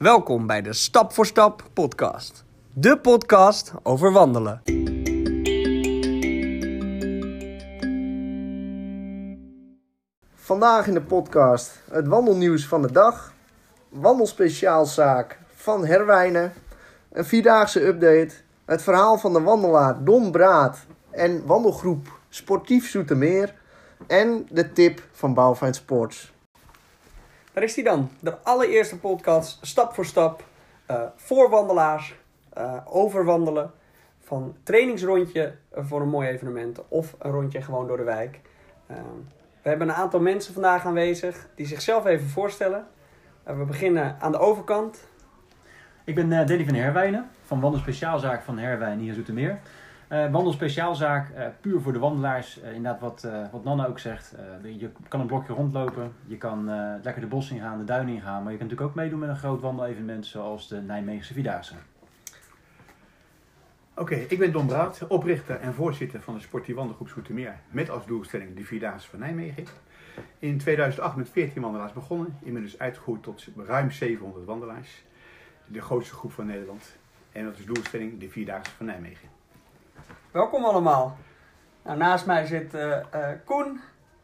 Welkom bij de Stap voor Stap podcast. De podcast over wandelen. Vandaag in de podcast het wandelnieuws van de dag. Wandelspeciaalzaak van Herwijnen. Een vierdaagse update. Het verhaal van de wandelaar Don Braat en wandelgroep Sportief Zoetermeer. En de tip van Bouwfijn Sports. Daar is hij dan. De allereerste podcast, stap voor stap, eh, voor wandelaars, wandelen. Van trainingsrondje voor een mooi evenement of een rondje gewoon door de wijk. Eh, we hebben een aantal mensen vandaag aanwezig die zichzelf even voorstellen. We beginnen aan de overkant. Ik ben Danny van Herwijnen van Wandelspeciaalzaak van Herwijn hier in Zoetermeer. Eh Wandelspeciaalzaak, eh, puur voor de wandelaars. Eh, inderdaad wat, wat Nanne ook zegt. je kan een blokje rondlopen, je kan lekker de bos ingaan, de duinen ingaan. Maar je kan natuurlijk ook meedoen met een groot wandelevenement zoals de Nijmeegse Vierdaagse. Oké, ik ben Don Braat, oprichter en voorzitter van de Sportief Wandelgroep Zoetermeer. Met als doelstelling de Vierdaagse van Nijmegen. In 2008 met 14 wandelaars begonnen. Inmiddels uitgegroeid tot ruim 700 wandelaars. De grootste groep van Nederland. En dat is doelstelling de Vierdaagse van Nijmegen. Welkom allemaal. Nou, naast mij zit eh, eh, Koen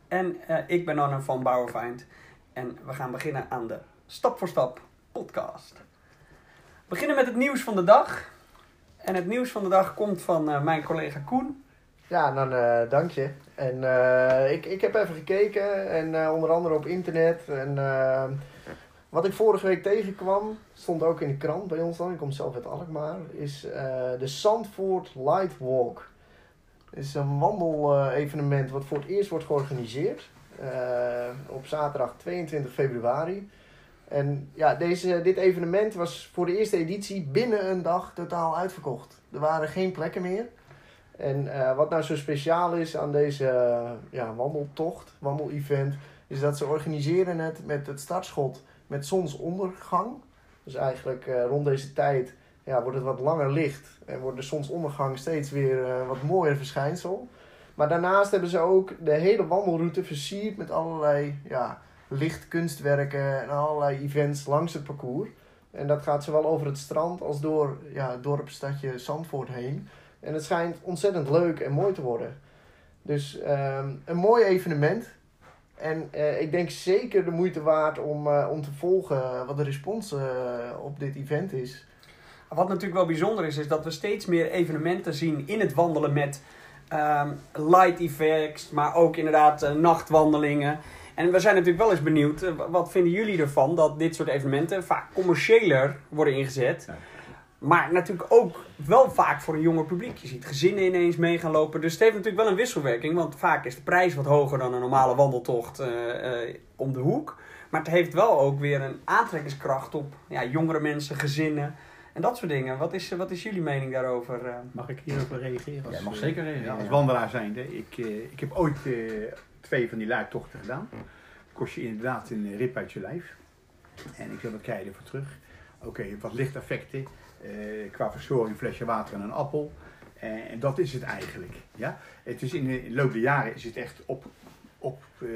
en eh, ik ben Anne van Bouwerfind. En we gaan beginnen aan de Stap voor Stap podcast. We beginnen met het nieuws van de dag. En het nieuws van de dag komt van mijn collega Koen. Ja, dan dank je. En ik, ik heb even gekeken, en onder andere op internet. En wat ik vorige week tegenkwam, stond ook in de krant bij ons dan, ik kom zelf uit Alkmaar, is eh, de Zandvoort Light Walk. Het is een wandelevenement wat voor het eerst wordt georganiseerd. eh, op zaterdag 22 februari. En ja, deze, dit evenement was voor de eerste editie binnen een dag totaal uitverkocht. Er waren geen plekken meer. En eh, wat nou zo speciaal is aan deze ja, wandeltocht, wandelevent, is dat ze organiseren het met het startschot met zonsondergang. Dus eigenlijk eh, rond deze tijd ja, wordt het wat langer licht en wordt de zonsondergang steeds weer eh, wat mooier verschijnsel. Maar daarnaast hebben ze ook de hele wandelroute versierd met allerlei ja, lichtkunstwerken en allerlei events langs het parcours. En dat gaat zowel over het strand als door ja, het dorpsstadje Zandvoort heen. En het schijnt ontzettend leuk en mooi te worden. Dus ehm, een mooi evenement. En eh, ik denk zeker de moeite waard om, eh, om te volgen wat de respons eh, op dit event is. Wat natuurlijk wel bijzonder is, is dat we steeds meer evenementen zien in het wandelen met ehm, light effects, maar ook inderdaad eh, nachtwandelingen. En we zijn natuurlijk wel eens benieuwd, eh, wat vinden jullie ervan dat dit soort evenementen vaak commerciëler worden ingezet? Ja. Maar natuurlijk ook wel vaak voor een jonger publiek. Je ziet gezinnen ineens mee gaan lopen. Dus het heeft natuurlijk wel een wisselwerking. Want vaak is de prijs wat hoger dan een normale wandeltocht eh, eh, om de hoek. Maar het heeft wel ook weer een aantrekkingskracht op ja, jongere mensen, gezinnen en dat soort dingen. Wat is, wat is jullie mening daarover? eh? Mag ik hierop reageren? Als, mag zeker reageren, ja, als ja. wandelaar zijnde. Ik, eh, ik heb ooit eh, twee van die luidtochten gedaan. Kost je inderdaad een rip uit je lijf. En ik wil wat krijg je ervoor terug. Oké, wat lichteffecten. Eh qua verzorging, een flesje water en een appel. Eh, en dat is het eigenlijk. Ja? Het is in de loop der jaren is het echt op, op eh,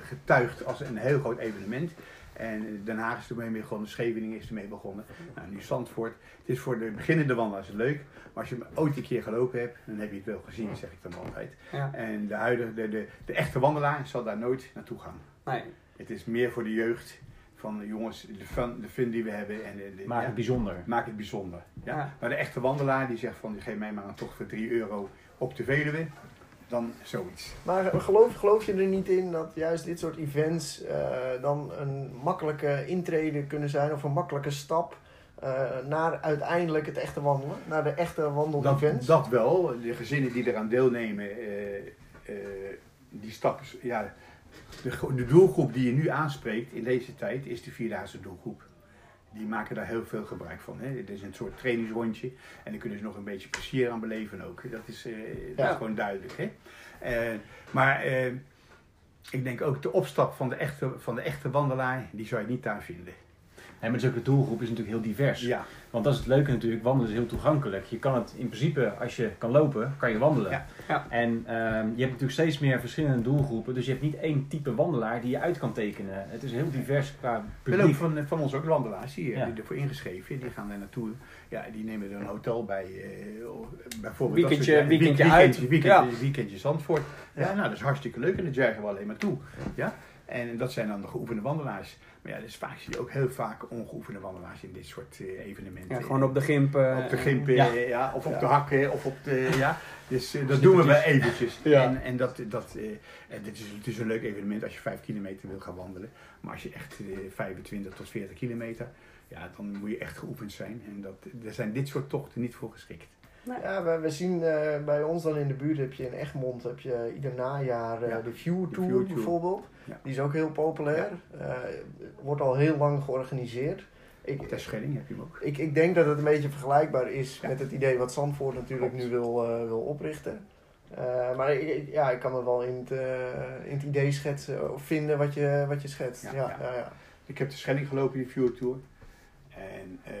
getuigd als een heel groot evenement. En Den Haag is ermee begonnen, Scheveningen is ermee begonnen. Nou, nu Zandvoort. Het is voor de beginnende wandelaars leuk. Maar als je hem ooit een keer gelopen hebt, dan heb je het wel gezien, zeg ik dan altijd. Ja. En de, huidige, de, de, de echte wandelaar zal daar nooit naartoe gaan. Nee. Het is meer voor de jeugd van de jongens, de fun, de fun die we hebben. En de, Maak ja, het bijzonder. maak het bijzonder. Ja? Ja. Maar de echte wandelaar die zegt van geef mij maar een tocht voor 3 euro op de Veluwe, dan zoiets. Maar geloof, geloof je er niet in dat juist dit soort events eh, dan een makkelijke intrede kunnen zijn of een makkelijke stap eh, naar uiteindelijk het echte wandelen, naar de echte Dat, wandelevents? dat wel, de gezinnen die eraan deelnemen, eh, eh, die stappen, ja, de, gro- de doelgroep die je nu aanspreekt in deze tijd is de vierdaagse doelgroep. Die maken daar heel veel gebruik van. Hè. Het is een soort trainingsrondje en dan kunnen ze nog een beetje plezier aan beleven ook. Dat is, eh, dat Ja. is gewoon duidelijk. Hè. Eh, maar eh, ik denk ook de opstap van de, echte, van de echte wandelaar, die zou je niet daar vinden. En met zulke doelgroep is natuurlijk heel divers. Ja, Want dat is het leuke natuurlijk, wandelen is heel toegankelijk. Je kan het in principe, als je kan lopen, kan je wandelen. Ja. Ja. En ehm, je hebt natuurlijk steeds meer verschillende doelgroepen. Dus je hebt niet één type wandelaar die je uit kan tekenen. Het is heel divers qua Ik ben ook publiek. van, van ons ook wandelaars die, Ja. die ervoor ingeschreven. Die gaan daar naartoe. Ja, die nemen er een hotel bij. eh, bijvoorbeeld Weekendje- dat soort- weekendje week- uit. Weekendje, weekendje, Ja. weekendje Zandvoort. Ja, nou dat is hartstikke leuk en daar juichen we alleen maar toe. Ja? En dat zijn dan de geoefende wandelaars. Maar ja, dus vaak zie je ook heel vaak ongeoefende wandelaars in dit soort eh, evenementen. Ja, gewoon op de gimp. eh, Op de gimp, Ja. ja. ja, of op Ja. de hakken, of op de, ja. Dus eh, dat doen we wel eventjes. Ja. En, en, dat, dat, eh, en dit is, het is een leuk evenement als je 5 kilometer wil gaan wandelen. Maar als je echt eh, 25 tot 40 kilometer, ja, dan moet je echt geoefend zijn. En dat, daar zijn dit soort tochten niet voor geschikt. Ja, we, we zien eh, bij ons dan in de buurt heb je in Egmond heb je ieder najaar eh, Ja, de View Tour bijvoorbeeld. Ja. Die is ook heel populair. Eh, wordt al heel lang georganiseerd. Ik, Ter Schelling heb je hem ook. ik, ik denk dat het een beetje vergelijkbaar is Ja. met het idee wat Zandvoort natuurlijk Klopt. nu wil, eh, wil oprichten. Eh, maar ik, ja, ik kan me wel in het, in het idee schetsen of vinden wat je, wat je schetst. Ja, Ja, ja. ja. Ja, Ik heb de Schelling gelopen in de View Tour. En eh,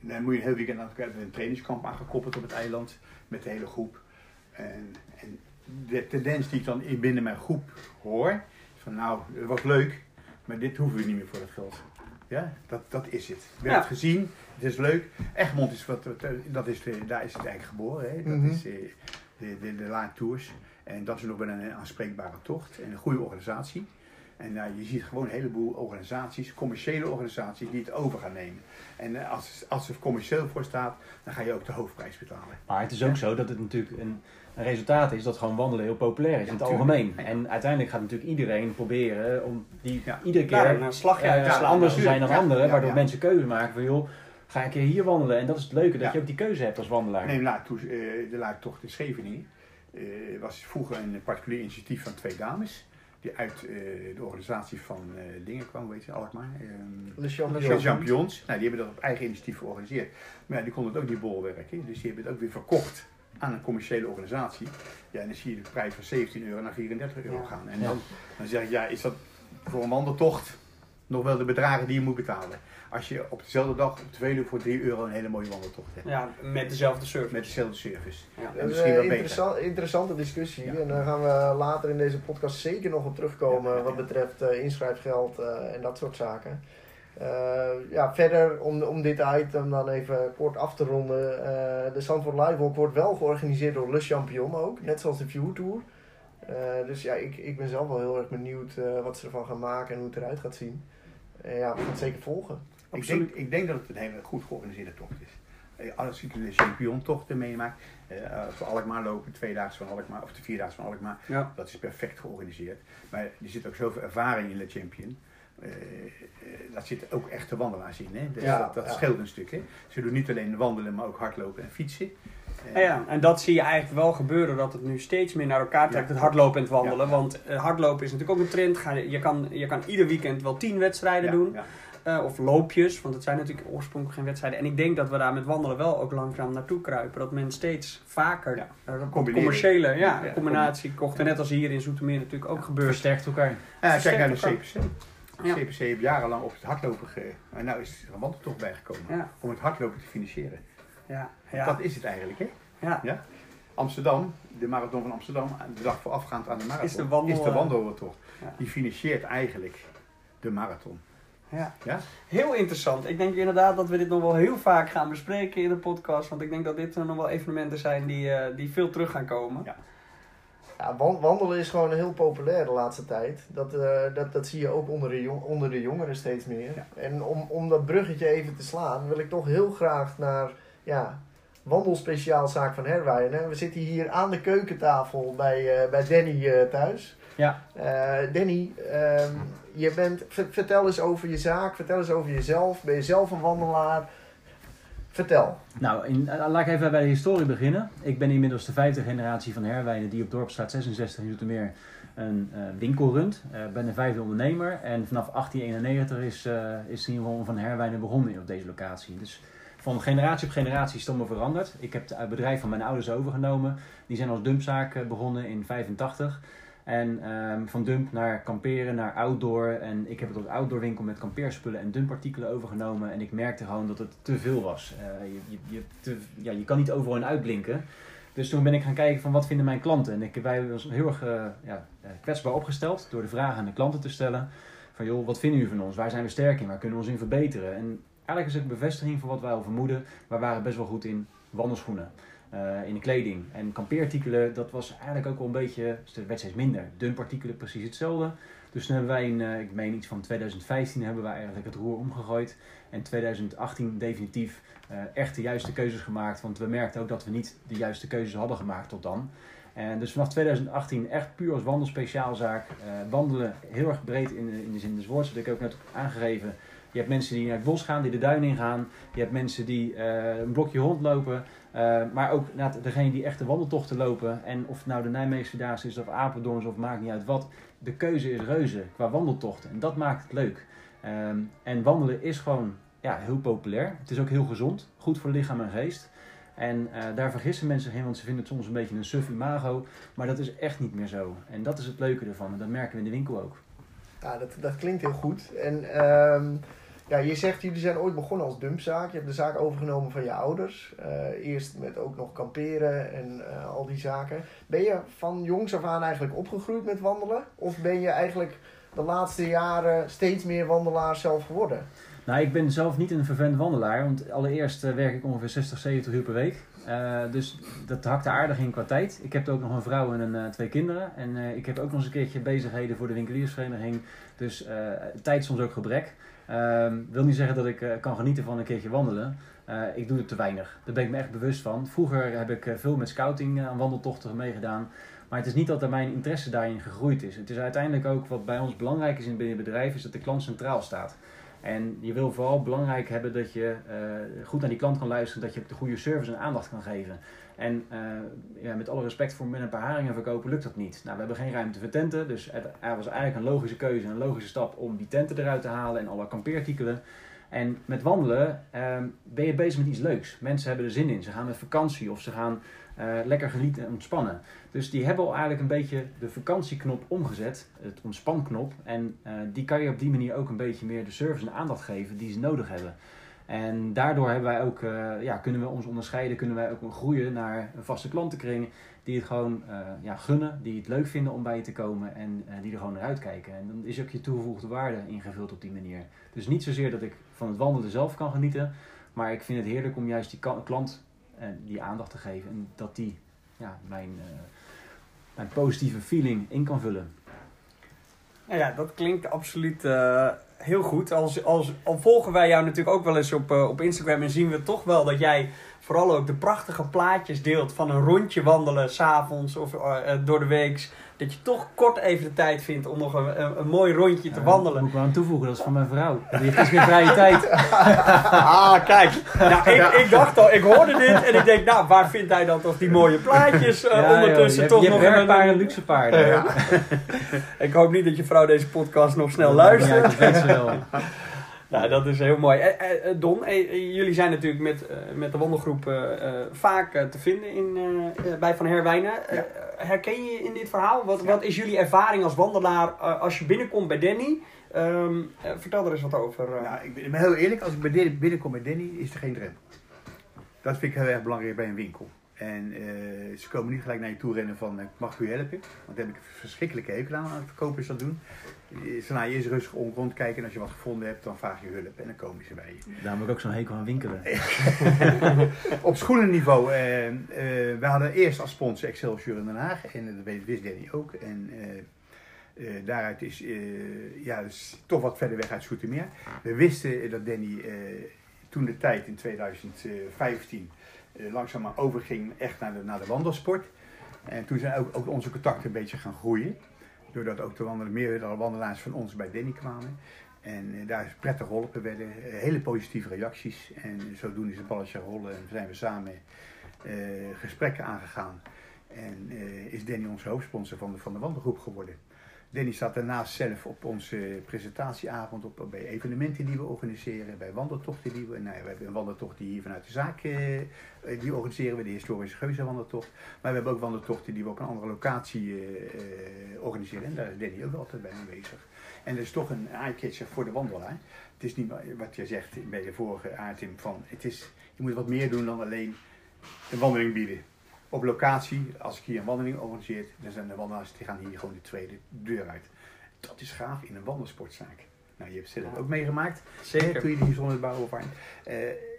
dan moet je een heel weekend aan elkaar een trainingskamp aangekoppeld op het eiland met de hele groep. En, en de tendens die ik dan in- binnen mijn groep hoor, is van nou, het was leuk, maar dit hoeven we niet meer voor het geld. Ja, dat, dat is het. We hebben Ja. het gezien, het is leuk. Egmond is wat, eh, dat is de, daar is het eigenlijk geboren. Hè? Dat Mhm. is eh, de, de, de Laan Tours. En dat is nog wel een aanspreekbare tocht en een goede organisatie. En nou, je ziet gewoon een heleboel organisaties, commerciële organisaties, die het over gaan nemen. En eh, als, als er commercieel voor staat, dan ga je ook de hoofdprijs betalen. Maar het is ook zo dat het natuurlijk een, een resultaat is dat gewoon wandelen heel populair is Ja, in het tuurlijk. algemeen. Ja. En uiteindelijk gaat natuurlijk iedereen proberen om die Ja. iedere keer een slagje eh, slaan. anders te zijn dan Ja, anderen, ja, waardoor ja. mensen keuze maken van joh, ga ik hier wandelen. En dat is het leuke, dat Ja. je ook die keuze hebt als wandelaar. Neem laat toe, eh, de laadtocht in Scheveningen. eh was vroeger een particulier initiatief van twee dames. Die uit eh, de organisatie van eh, dingen kwamen, weet je, Alkmaar. ehm. De champions. Nou, die hebben dat op eigen initiatief georganiseerd. Maar ja, die konden het ook niet bolwerken. Dus die hebben het ook weer verkocht aan een commerciële organisatie. Ja, en dan zie je de prijs van 17 euro naar 34 euro Ja. gaan. En dan, dan zeg ik, ja, is dat voor een wandeltocht nog wel de bedragen die je moet betalen? Als je op dezelfde dag op de Veluwe voor 3 euro een hele mooie wandeltocht hebt. Ja, met dezelfde service. Met dezelfde service. Ja. En Dat is misschien een wel beter. interessant, interessante discussie. Ja. En daar gaan we later in deze podcast zeker nog op terugkomen Ja, ja, wat betreft eh, inschrijfgeld eh, en dat soort zaken. Eh, ja, verder om, om dit item dan even kort af te ronden. eh, de Zandvoort Live Walk wordt wel georganiseerd door Le Champion ook, net zoals de View Tour. Eh, dus ja, ik, ik ben zelf wel heel erg benieuwd eh, wat ze ervan gaan maken en hoe het eruit gaat zien. Eh, ja, we gaan het zeker volgen. Ik denk, ik denk dat het een hele goed georganiseerde tocht is. Eh, Als ik de championtochten meemaak, eh, voor Alkmaar lopen, twee dagen van Alkmaar, of de vier dagen van Alkmaar, Ja. dat is perfect georganiseerd. Maar er zit ook zoveel ervaring in de champion. Eh, eh, daar zitten ook echte wandelaars in. Hè? Dus Ja, dat, dat ja. scheelt een stuk. Hè? Ze doen niet alleen wandelen, maar ook hardlopen en fietsen. Eh, Ja, en dat zie je eigenlijk wel gebeuren, dat het nu steeds meer naar elkaar trekt, Ja. het hardlopen en het wandelen. Want eh, hardlopen is natuurlijk ook een trend. Je, kan, je kan ieder weekend wel tien wedstrijden ja, doen, eh, of loopjes, want het zijn natuurlijk oorspronkelijk geen wedstrijden. En ik denk dat we daar met wandelen wel ook langzaam naartoe kruipen. Dat men steeds vaker Ja. eh, commerciële ja, Ja, combinatie kocht. En net als hier in Zoetermeer natuurlijk ook gebeurt. Versterkt elkaar. Ja, kijk naar de. CPC. Ja. CPC heeft jarenlang op het hardlopen ge... En nou is er een wandeltocht bijgekomen. Om het hardlopen te financieren. ja, Dat is het eigenlijk, hè? ja. Amsterdam, de marathon van Amsterdam, de dag voorafgaand aan de marathon, Is de wandel- is de wandeltocht. Ja. Die financiert eigenlijk de marathon. Ja. Ja? Heel interessant. Ik denk inderdaad dat we dit nog wel heel vaak gaan bespreken in de podcast. Want ik denk dat dit nog wel evenementen zijn die, eh, die veel terug gaan komen. Ja. Ja, wan- wandelen is gewoon heel populair de laatste tijd. Dat, eh, dat, dat zie je ook onder de, jong- onder de jongeren steeds meer. Ja. En om, om dat bruggetje even te slaan, wil ik toch heel graag naar ja, wandelspeciaalzaak van Herwijnen. We zitten hier aan de keukentafel bij, eh, bij Danny eh, thuis. Ja. Eh, Danny, ehm, je bent, ver- vertel eens over je zaak, vertel eens over jezelf. Ben je zelf een wandelaar? Vertel. Nou, in, eh, laat ik even bij de historie beginnen. Ik ben inmiddels de vijfde generatie van Herwijnen die op Dorpstraat 66 in Zoetermeer een eh, winkel runt. Ik ben de vijfde ondernemer en vanaf 1891 is, eh is in ieder geval van Herwijnen begonnen op deze locatie. Dus van generatie op generatie is het allemaal veranderd. Ik heb het bedrijf van mijn ouders overgenomen. Die zijn als dumpzaak begonnen in 85. En ehm, van dump naar kamperen, naar outdoor. En ik heb het als outdoor winkel met kampeerspullen en dumpartikelen overgenomen. En ik merkte gewoon dat het te veel was. Eh, je, je, je, ja, je kan niet overal in uitblinken. Dus toen ben ik gaan kijken van wat vinden mijn klanten. En ik, wij was heel erg uh, ja, kwetsbaar opgesteld door de vragen aan de klanten te stellen. Van joh, wat vinden jullie van ons? Waar zijn we sterk in? Waar kunnen we ons in verbeteren? En eigenlijk is het een bevestiging van wat wij al vermoeden. Wij waren best wel goed in wandelschoenen. Uh, in de kleding. En kampeerartikelen, dat was eigenlijk ook wel een beetje, dus werd steeds minder. Dumpartikelen precies hetzelfde. Dus toen hebben wij in, uh, ik meen iets van 2015, hebben wij eigenlijk het roer omgegooid. En 2018 definitief uh, echt de juiste keuzes gemaakt. Want we merkten ook dat we niet de juiste keuzes hadden gemaakt tot dan. En dus vanaf 2018 echt puur als wandelspeciaalzaak. wandelen heel erg breed in, in de zin des woords, wat ik ook net aangegeven. Je hebt mensen die naar het bos gaan, die de duin ingaan. Je hebt mensen die een blokje rondlopen. Uh, maar ook degene die echte wandeltochten lopen. En of het nou de Nijmeegse Vierdaagse is of Apeldoorns of maakt niet uit wat. De keuze is reuze qua wandeltochten. En dat maakt het leuk. Um, en wandelen is gewoon ja, heel populair. Het is ook heel gezond. Goed voor lichaam en geest. En uh, daar vergissen mensen heen, want ze vinden het soms een beetje een suf imago. Maar dat is echt niet meer zo. En dat is het leuke ervan. En dat merken we in de winkel ook. Ja, dat, dat klinkt heel goed. En... Um ja, je zegt jullie zijn ooit begonnen als dumpzaak. Je hebt de zaak overgenomen van je ouders. Uh, eerst met ook nog kamperen en uh, al die zaken. Ben je van jongs af aan eigenlijk opgegroeid met wandelen? Of ben je eigenlijk de laatste jaren steeds meer wandelaar zelf geworden? Nou, ik ben zelf niet een vervent wandelaar. Want allereerst uh, werk ik ongeveer 60, 70 uur per week. dus dat hakte aardig in qua tijd. Ik heb ook nog een vrouw en een, twee kinderen. En ik heb ook nog eens een keertje bezigheden voor de winkeliersvereniging. Dus tijd soms ook gebrek. Um, wil niet zeggen dat ik uh, kan genieten van een keertje wandelen. Uh, ik doe het te weinig. Daar ben ik me echt bewust van. Vroeger heb ik uh, veel met scouting aan wandeltochten meegedaan. Maar het is niet dat er mijn interesse daarin gegroeid is. Het is uiteindelijk ook wat bij ons belangrijk is in binnen bedrijf, is dat de klant centraal staat. En je wil vooral belangrijk hebben dat je goed naar die klant kan luisteren, dat je de goede service en aandacht kan geven. En uh, ja, met alle respect voor met een paar haringen verkopen lukt dat niet. Nou, we hebben geen ruimte voor tenten, dus het, er was eigenlijk een logische keuze en een logische stap om die tenten eruit te halen en alle kampeerartikelen. En met wandelen uh, ben je bezig met iets leuks. Mensen hebben er zin in. Ze gaan met vakantie of ze gaan uh, lekker genieten en ontspannen. Dus die hebben al eigenlijk een beetje de vakantieknop omgezet, het ontspanknop. En uh, die kan je op die manier ook een beetje meer de service en aandacht geven die ze nodig hebben. En daardoor hebben wij ook, uh, ja, kunnen we ons onderscheiden, kunnen wij ook groeien naar een vaste klantenkring die het gewoon uh, ja, gunnen, die het leuk vinden om bij je te komen en uh, die er gewoon naar uitkijken. En dan is ook je toegevoegde waarde ingevuld op die manier. Dus niet zozeer dat ik van het wandelen zelf kan genieten, maar ik vind het heerlijk om juist die klant die aandacht te geven en dat die ja, mijn, mijn positieve feeling in kan vullen. Nou ja, dat klinkt absoluut heel goed. Als, als, al volgen wij jou natuurlijk ook wel eens op, uh, op Instagram en zien we toch wel dat jij vooral ook de prachtige plaatjes deelt van een rondje wandelen s'avonds of uh, door de week. Dat je toch kort even de tijd vindt om nog een, een, een mooi rondje te wandelen. Moet ik wel aan toevoegen, dat is van mijn vrouw. Die heeft iets meer vrije tijd. ah, kijk. Nou, ik, ik dacht al, ik hoorde dit en ik denk, nou, waar vindt hij dan toch die mooie plaatjes uh, ja, ondertussen joh, toch je nog hebt paarden, luxe paarden. Ja. ik hoop niet dat je vrouw deze podcast nog snel luistert. Ja, dat weet ze wel. Nou, dat is heel mooi. Eh, eh, Don, eh, jullie zijn natuurlijk met, uh, met de wandelgroep vaak te vinden in, bij Van Herwijnen. Ja. herken je in dit verhaal? Wat, ja. wat is jullie ervaring als wandelaar als je binnenkomt bij Danny? Um, vertel er eens wat over. Nou, ik ben, ik ben heel eerlijk, als ik binnenkom bij Danny, is er geen drempel. Dat vind ik heel erg belangrijk bij een winkel. En ze komen niet gelijk naar je toe rennen van, mag u helpen? Want daar heb ik verschrikkelijke hekel aan, aan verkopers dat doen. Laat je eerst rustig om rondkijken en als je wat gevonden hebt, dan vraag je hulp en dan komen ze bij je. Daarom heb ik ook zo'n hekel aan winkelen. Op schoenenniveau, uh, uh, we hadden eerst als sponsor Excelsior in Den Haag en dat wist Danny ook. En uh, daaruit is ja, dus toch wat verder weg uit Soetermeer. We wisten dat Danny toen de tijd in 2015 langzaamaan overging echt naar de, naar de wandelsport. En toen zijn ook, ook onze contacten een beetje gaan groeien. Doordat ook de wandelen, meer wandelaars van ons bij Danny kwamen. En uh, daar prettig geholpen werden. Uh, hele positieve reacties. En zodoende is het balletje rollen en zijn we samen uh, gesprekken aangegaan. En is Danny onze hoofdsponsor van de, van de wandelgroep geworden. Danny staat daarnaast zelf op onze presentatieavond, op, bij evenementen die we organiseren, bij wandeltochten die we. Nou ja, we hebben een wandeltocht die hier vanuit de zaak, eh, die organiseren we, de historische geuzenwandeltocht. Maar we hebben ook wandeltochten die we op een andere locatie eh, eh, organiseren. En daar is Danny ook altijd bij aanwezig. En dat is toch een eye-catcher voor de wandelaar. Het is niet wat je zegt bij de vorige aardim van, het is, je moet wat meer doen dan alleen een wandeling bieden op locatie, als ik hier een wandeling organiseer, dan zijn de wandelaars die gaan hier gewoon de tweede deur uit. Dat is gaaf in een wandelsportzaak. Nou, je hebt zelf ook meegemaakt. Zeker. Toen je hier zonder bouwen waren. Uh,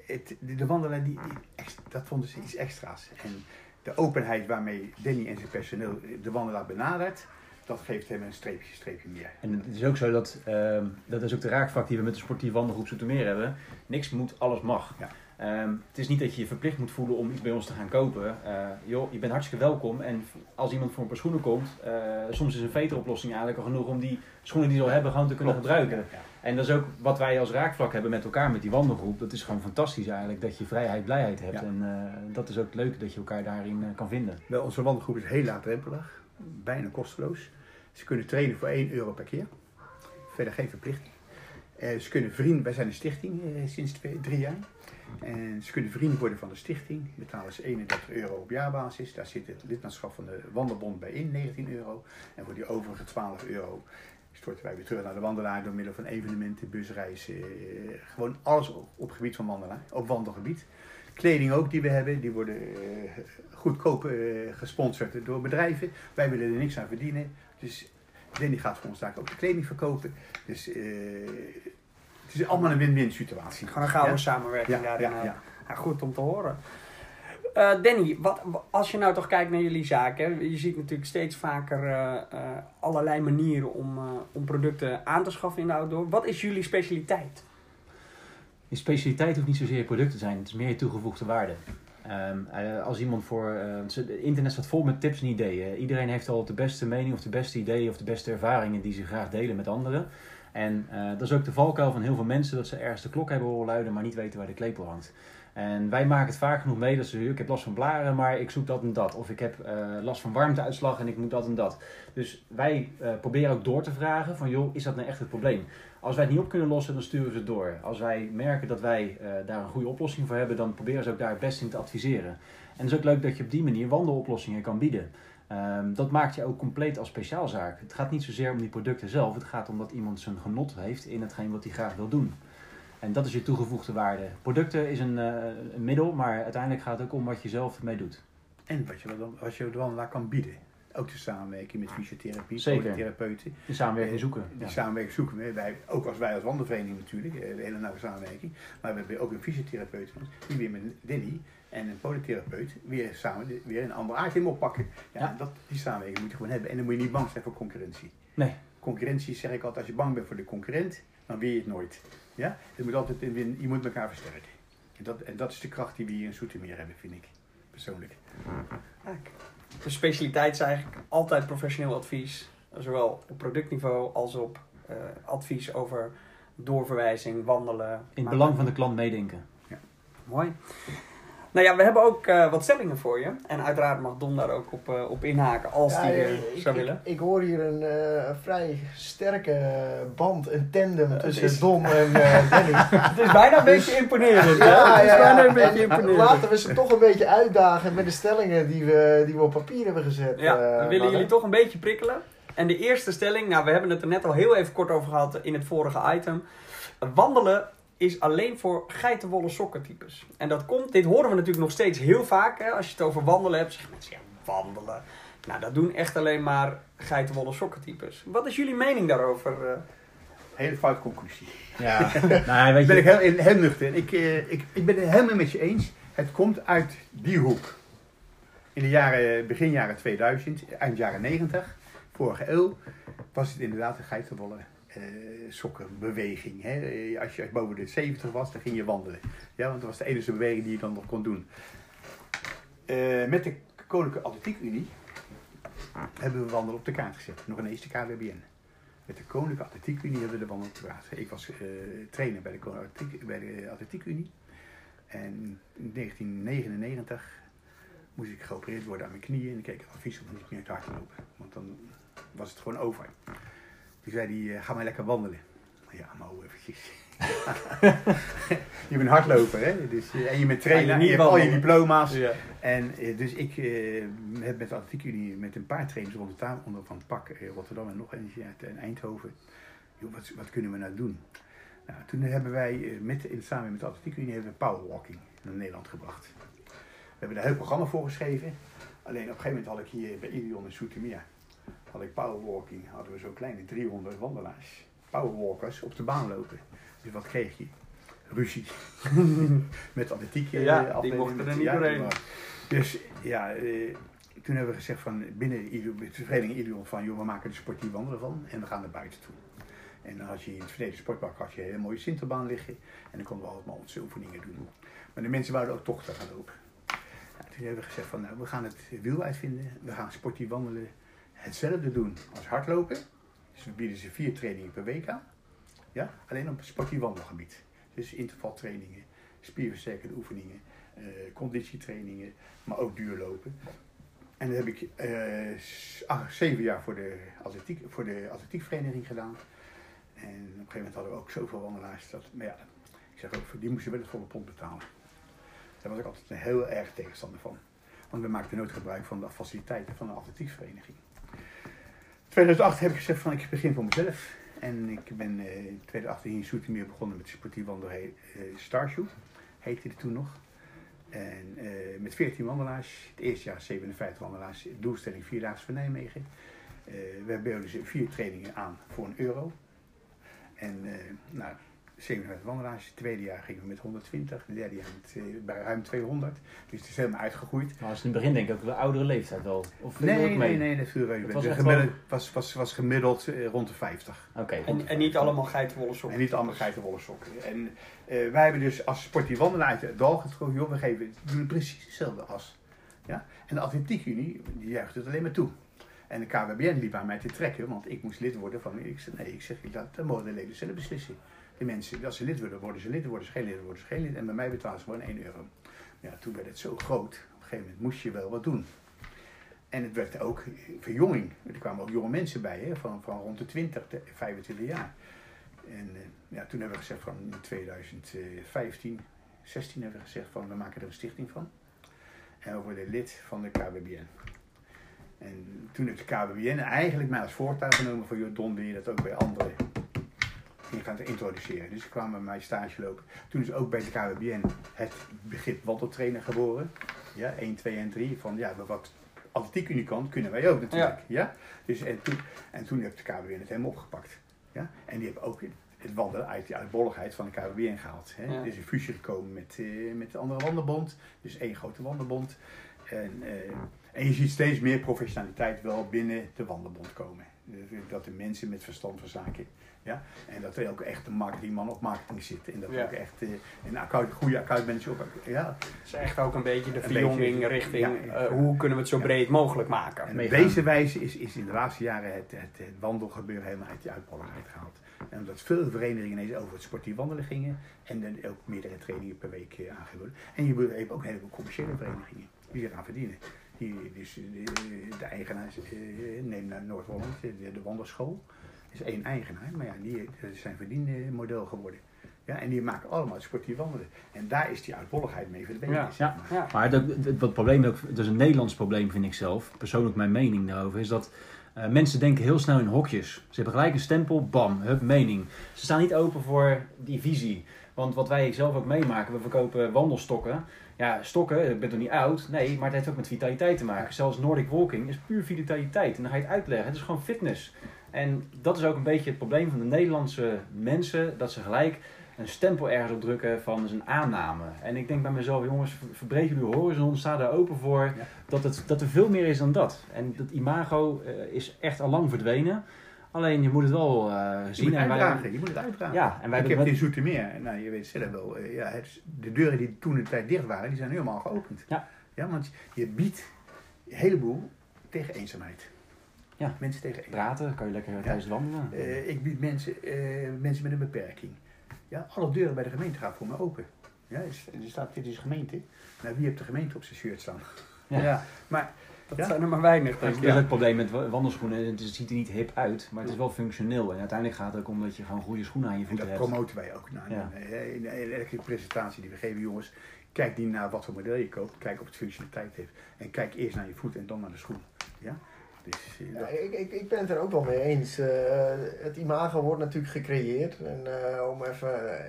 het, de, de wandelaar, die, die, dat vonden ze iets extra's. En de openheid waarmee Danny en zijn personeel de wandelaar benadert, dat geeft hem een streepje, streepje meer. En het is ook zo dat, uh, dat is ook de raakvlak die we met de sportieve wandelgroep Zoetermeer hebben. Niks moet, alles mag. Ja. Um, het is niet dat je je verplicht moet voelen om iets bij ons te gaan kopen. Uh, joh, je bent hartstikke welkom. En als iemand voor een paar schoenen komt, uh, soms is een veteroplossing eigenlijk al genoeg om die schoenen die ze al hebben gewoon te kunnen Klopt. gebruiken. Ja, ja. En dat is ook wat wij als raakvlak hebben met elkaar, met die wandelgroep. Dat is gewoon fantastisch eigenlijk, dat je vrijheid, blijheid hebt. Ja. En uh, dat is ook leuk dat je elkaar daarin kan vinden. Wel, onze wandelgroep is heel laagdrempelig, bijna kosteloos. Ze kunnen trainen voor 1 euro per keer. Verder geen verplichting. Uh, ze kunnen vrienden, wij zijn een stichting uh, sinds twee, drie jaar. En ze kunnen vrienden worden van de stichting. Betalen ze 31 euro op jaarbasis. Daar zit het lidmaatschap van de Wandelbond bij in, 19 euro. En voor die overige 12 euro storten wij weer terug naar de wandelaar door middel van evenementen, busreizen. Uh, gewoon alles op, gebied van wandelaar, op wandelgebied. Kleding ook die we hebben, die worden uh, goedkoop uh, gesponsord door bedrijven. Wij willen er niks aan verdienen. Dus Danny gaat voor ons daar ook de kleding verkopen. Dus het is allemaal een win-win situatie. Gewoon een gouden Ja? samenwerking Ja, daarin. ja, ja. Ja, goed om te horen. Eh, Danny, wat, als je nou toch kijkt naar jullie zaken, je ziet natuurlijk steeds vaker eh, eh, allerlei manieren om, eh, om producten aan te schaffen in de outdoor. Wat is jullie specialiteit? Je specialiteit hoeft niet zozeer je product te zijn, het is meer je toegevoegde waarde. Ehm, eh, als iemand voor. eh, het internet staat vol met tips en ideeën. Iedereen heeft al de beste mening of de beste ideeën of de beste ervaringen die ze graag delen met anderen. En eh, dat is ook de valkuil van heel veel mensen dat ze ergens de klok hebben horen luiden, maar niet weten waar de klepel hangt. En wij maken het vaak genoeg mee dat ze ik heb last van blaren, maar ik zoek dat en dat. Of ik heb eh, last van warmteuitslag en ik moet dat en dat. Dus wij eh, proberen ook door te vragen: van joh, is dat nou echt het probleem? Als wij het niet op kunnen lossen, dan sturen we het door. Als wij merken dat wij daar een goede oplossing voor hebben, dan proberen ze ook daar het beste in te adviseren. En het is ook leuk dat je op die manier wandeloplossingen kan bieden. Ehm, dat maakt je ook compleet als speciaalzaak. Het gaat niet zozeer om die producten zelf, het gaat om dat iemand zijn genot heeft in hetgeen wat hij graag wil doen. En dat is je toegevoegde waarde. Producten is een, eh, een middel, maar uiteindelijk gaat het ook om wat je zelf ermee doet. En wat je, dan, wat je de wandelaar kan bieden. Ook de samenwerking met fysiotherapie, Zeker. polytherapeuten. De samenwerking zoeken. Die Ja. samenwerking zoeken we. Wij, ook als wij als wandelvereniging natuurlijk, eh, een hele nauwe samenwerking. Maar we hebben ook een fysiotherapeut die weer met Danny en een polytherapeut weer samen de- weer een ander item oppakken. Ja, Ja. Dat, die samenwerking moet je gewoon hebben. En dan moet je niet bang zijn voor concurrentie. Nee. Concurrentie zeg ik altijd, als je bang bent voor de concurrent, dan wil je het nooit. Ja? Het moet altijd win, je moet elkaar versterken. En dat, en dat is de kracht die we hier in Soetermeer hebben, vind ik. Persoonlijk. Kijk, De specialiteit is eigenlijk altijd professioneel advies. Zowel op productniveau als op eh, advies over doorverwijzing, wandelen. In het belang van de klant meedenken. Mooi. Nou ja, we hebben ook eh, wat stellingen voor je. En uiteraard mag Don daar ook op, eh, op inhaken als Ja, die ik- eh, ik, zou ik- willen. Ik, hoor hier een vrij sterke band, een tandem tussen is- Dom en Danny. Het is bijna een beetje imponerend. Ja, het is ja, bijna ja. een beetje En imponerend. laten we ze toch een beetje uitdagen met de stellingen die we, die we op papier hebben gezet. Ja, we willen mannen. jullie toch een beetje prikkelen. En de eerste stelling, nou we hebben het er net al heel even kort over gehad in het vorige item. Wandelen is alleen voor geitenwolle sokkentypes. En dat komt, dit horen we natuurlijk nog steeds heel vaak. Hè? Als je het over wandelen hebt, zeggen mensen, ja, wandelen. Nou, dat doen echt alleen maar geitenwolle sokkentypes. Wat is jullie mening daarover? eh? Hele fout conclusie. Ja, nou, weet ben je, ik heel, heel nuchter. Ik, eh, ik, ik ben het helemaal met je eens. Het komt uit die hoek. In de jaren, begin jaren 2000, eind jaren 90, vorige eeuw, was het inderdaad een geitenwolle sokkenbeweging. Hè? Eh, Als je boven de 70 was, dan ging je wandelen. Ja, want dat was de enige beweging die je dan nog kon doen. Eh, met de Koninklijke Atletiek Unie hebben we wandelen op de kaart gezet. Nog ineens de KWBN. Met de Koninklijke Atletiek Unie hebben we de wandel op de kaart gezet. Ik was eh, trainer bij de, Koninklijke Atletiek, bij de Unie. En in 1999 moest ik geopereerd worden aan mijn knieën. En ik kreeg advies om niet meer te hard te lopen. Want dan was het gewoon over. Toen zei hij, eh, ga maar lekker wandelen. Ja, maar hoe eventjes. je bent hardloper, hè? Dus, eh, en je bent trainer, je en je hebt al je diploma's. Ja. En eh, dus ik heb met de Atletiekunie met een paar trainers rond de tafel onder van pak Rotterdam en nog eentje uit eh, Eindhoven. Joh, wat, wat kunnen we nou doen? Nou, toen hebben wij met, in, samen met de Atletiekunie hebben we powerwalking naar Nederland gebracht. We hebben daar een heel programma voor geschreven. Alleen op een gegeven moment had ik hier bij Ilion in Soetermeer, had ik powerwalking, hadden we zo'n kleine 300 wandelaars, powerwalkers op de baan lopen. Dus wat kreeg je? Ruzie. met atletiek. eh, Ja, die mochten er niet doorheen. Dus ja, eh, toen hebben we gezegd van binnen de vereniging Ilion van joh, we maken er sportief wandelen van en we gaan naar buiten toe. En dan had je in het verleden sportpark had je een hele mooie Sinterbaan liggen en dan konden we allemaal onze oefeningen doen. Maar de mensen wouden ook tochten gaan lopen. Toen hebben we gezegd van nou, we gaan het wiel uitvinden, we gaan sportief wandelen hetzelfde doen als hardlopen. Dus we bieden ze vier trainingen per week aan. Ja? Alleen op sportief wandelgebied. Dus intervaltrainingen, spierversterkende oefeningen, eh, conditietrainingen, maar ook duurlopen. En dat heb ik eh, acht, zeven jaar voor de, atletiek, voor de atletiekvereniging gedaan. En op een gegeven moment hadden we ook zoveel wandelaars. Dat, maar ja, ik zeg ook, die moesten wel het volle pond betalen. Daar was ik altijd een heel erg tegenstander van. Want we maakten nooit gebruik van de faciliteiten van de atletiekvereniging. In 2008 heb ik gezegd van ik begin voor mezelf. En ik ben eh, in 2008 hier in Zoetermeer begonnen met sportief wandelen eh Starshoe. Heette het toen nog. En eh, met 14 wandelaars. Het eerste jaar 57 wandelaars. Doelstelling Vierdaagse van Nijmegen. Eh, we boden ze vier trainingen aan voor een euro. En nou, 57 wandelaars. Het tweede jaar gingen we met 120. Het derde jaar met, eh, bij ruim 200. Dus het is helemaal uitgegroeid. Maar als in het begin denk ik ook de oudere leeftijd wel. Of Nee, ook mee? nee, nee, dat viel reuze was gemiddeld, was, was, was gemiddeld eh, rond de 50. Oké. En, en niet allemaal geitenwolle sokken. En niet allemaal geitenwolle sokken. En eh, wij hebben dus als sportief wandelaar uit het dal getrokken, joh, we geven, doen precies hetzelfde as. Ja? En de atletiekunie, die juicht het alleen maar toe. En de KWBN liep aan mij te trekken, want ik moest lid worden van, ik zeg, nee, ik zeg, dat, dat mogen de leden zelf beslissen. De mensen, als ze lid willen, worden ze lid, worden ze geen lid, worden ze geen lid. En bij mij betalen ze gewoon 1 euro. Ja, toen werd het zo groot, op een gegeven moment moest je wel wat doen. En het werd ook verjonging. Er kwamen ook jonge mensen bij, hè, van, van rond de 20, de 25 jaar. En eh, ja, toen hebben we gezegd van in 2015, 16 hebben we gezegd van we maken er een stichting van. En we worden lid van de KBBN. En toen heeft de KBBN eigenlijk mij als voortuig genomen van Don je dat ook bij anderen. Gaat het introduceren. Dus ze kwamen bij mij stage lopen. Toen is ook bij de KBBN het begrip wandeltrainer geboren. Ja, 1, 2 en 3. Van ja, wat atletiek unie kan, kunnen wij ook natuurlijk. Ja. Dus, en, toen, en toen heeft de KBBN het helemaal opgepakt. Ja? En die hebben ook het wandelen uit die uitbolligheid van de KBBN gehaald. Hè? Ja. Er is een fusie gekomen met, eh, met de andere wandelbond. Dus één grote wandelbond. En, eh, en je ziet steeds meer professionaliteit wel binnen de wandelbond komen. Dat de mensen met verstand van zaken. Ja? En dat er ook echt een marketingman op marketing zit. En dat Ja. ook echt eh, een account, goede accountmanager op. Ja, Dat is echt ook een beetje de verjonging richting ja, eh, hoe kunnen we het zo Ja. breed mogelijk maken. En op deze wijze is, is in de laatste jaren het, het, het wandelgebeuren helemaal uit die uitbolligheid gehaald. En omdat veel verenigingen ineens over het sportief wandelen gingen en dan ook meerdere trainingen per week eh, aangeboden. En je hebt ook een heleboel commerciële verenigingen die eraan verdienen. Die, dus de, de eigenaar, eh, neem naar Noord-Holland, de, de wandelschool. Is één eigenaar, maar ja, die dat is zijn verdienmodel geworden. Ja, en die maken allemaal sportief wandelen. En daar is die uitbolligheid mee verdwenen. Ja, ja. maar. Ja. Maar wat probleem het is een Nederlands probleem vind ik zelf, persoonlijk mijn mening daarover, is dat eh, mensen denken heel snel in hokjes. Ze hebben gelijk een stempel, bam, hup, mening. Ze staan niet open voor die visie. Want wat wij zelf ook meemaken, we verkopen wandelstokken. Ja, stokken, ik ben toch niet oud? Nee, maar het heeft ook met vitaliteit te maken. Zelfs Nordic Walking is puur vitaliteit. En dan ga je het uitleggen, het is gewoon fitness. En dat is ook een beetje het probleem van de Nederlandse mensen, dat ze gelijk een stempel ergens op drukken van zijn aanname. En ik denk bij mezelf, jongens, ver- verbreed jullie horizon, sta daar open voor Ja. dat, het, dat er veel meer is dan dat. En dat imago eh, is echt al lang verdwenen. Alleen je moet het wel eh, Je zien. moet en wij- uitdragen, je moet het uitdragen. ja, en wij ik hebben heb het met- in Zoetermeer, nou je weet zelf wel, eh, ja, het, de deuren die toen de tijd dicht waren, die zijn nu allemaal geopend. Ja. ja want je biedt een heleboel tegen eenzaamheid. Ja. Mensen tegen praten, kan je lekker tijdens het wandelen. Eh, ik bied mensen, eh, mensen met een beperking. Ja, alle deuren bij de gemeente gaan voor me open. Ja, er staat, dit is gemeente. Nou, wie heeft de gemeente op zijn shirt staan? Ja. maar Dat Ja? zijn er maar weinig, Dat is dat het probleem met wa- wandelschoenen. Het, ziet er niet hip uit, maar het is wel functioneel. En uiteindelijk gaat het ook om dat je gewoon goede schoenen aan je En voeten dat hebt. promoten wij ook. Nou, Ja. in elke presentatie die we geven, jongens, kijk niet naar wat voor model je koopt, kijk of het functionaliteit heeft. En kijk eerst naar je voet en dan naar de schoen. Ja? Ja, ik, ik, ik ben het er ook wel mee eens. Eh, het imago wordt natuurlijk gecreëerd. En eh, om even eh,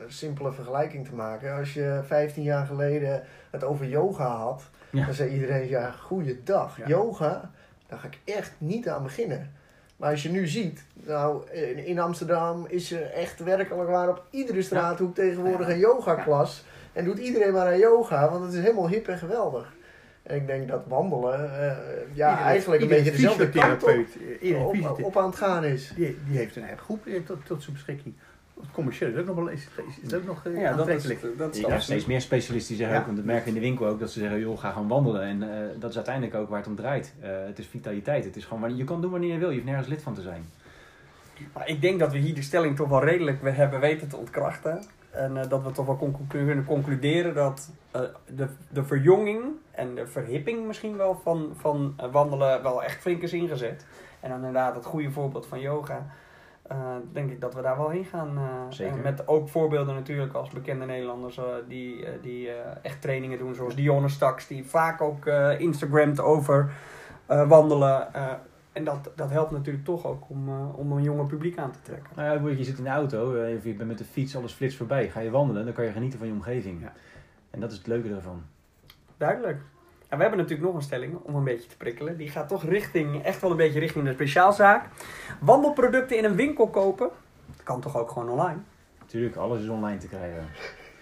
een simpele vergelijking te maken. Als je 15 jaar geleden het over yoga had, Ja. dan zei iedereen, ja, goeiedag. Ja. Yoga, daar ga ik echt niet aan beginnen. Maar als je nu ziet, nou, in, in Amsterdam is er echt werkelijk waar op iedere straathoek tegenwoordig een yogaklas. En doet iedereen maar aan yoga, want het is helemaal hip en geweldig. En ik denk dat wandelen, eh, ja, eigenlijk een beetje dezelfde kant op, op, op aan het gaan is. die, die heeft een eigen groep tot, tot zijn beschikking. Het commercieel is ook nog wel is, is, is ook nog eh, Ja, dat is, aantrekkelijk. dat is Je krijgt steeds meer specialisten die zeggen Ja. ook, want dat merken in de winkel ook, dat ze zeggen, joh, ga gewoon wandelen. En eh, dat is uiteindelijk ook waar het om draait. Eh, het is vitaliteit. Het is gewoon, je kan doen wanneer je wil. Je hoeft nergens lid van te zijn. Maar ik denk dat we hier de stelling toch wel redelijk we hebben weten te ontkrachten. En eh, dat we toch wel kunnen concluderen dat eh, de, de verjonging en de verhipping misschien wel van, van eh, wandelen wel echt flink is ingezet. En dan inderdaad het goede voorbeeld van yoga. eh, denk ik dat we daar wel heen gaan. Zeker. en met ook voorbeelden natuurlijk als bekende Nederlanders die, die echt trainingen doen. Zoals Dionne Staks, die vaak ook Instagramt over wandelen. en dat, dat helpt natuurlijk toch ook om, om een jonger publiek aan te trekken. Nou ja, je zit in de auto, of je bent met de fiets, alles flits voorbij. Ga je wandelen, dan kan je genieten van je omgeving. Ja. En dat is het leuke ervan. Duidelijk. En we hebben natuurlijk nog een stelling om een beetje te prikkelen. Die gaat toch richting, echt wel een beetje richting de speciaalzaak. Wandelproducten in een winkel kopen. Kan toch ook gewoon online? Natuurlijk, alles is online te krijgen.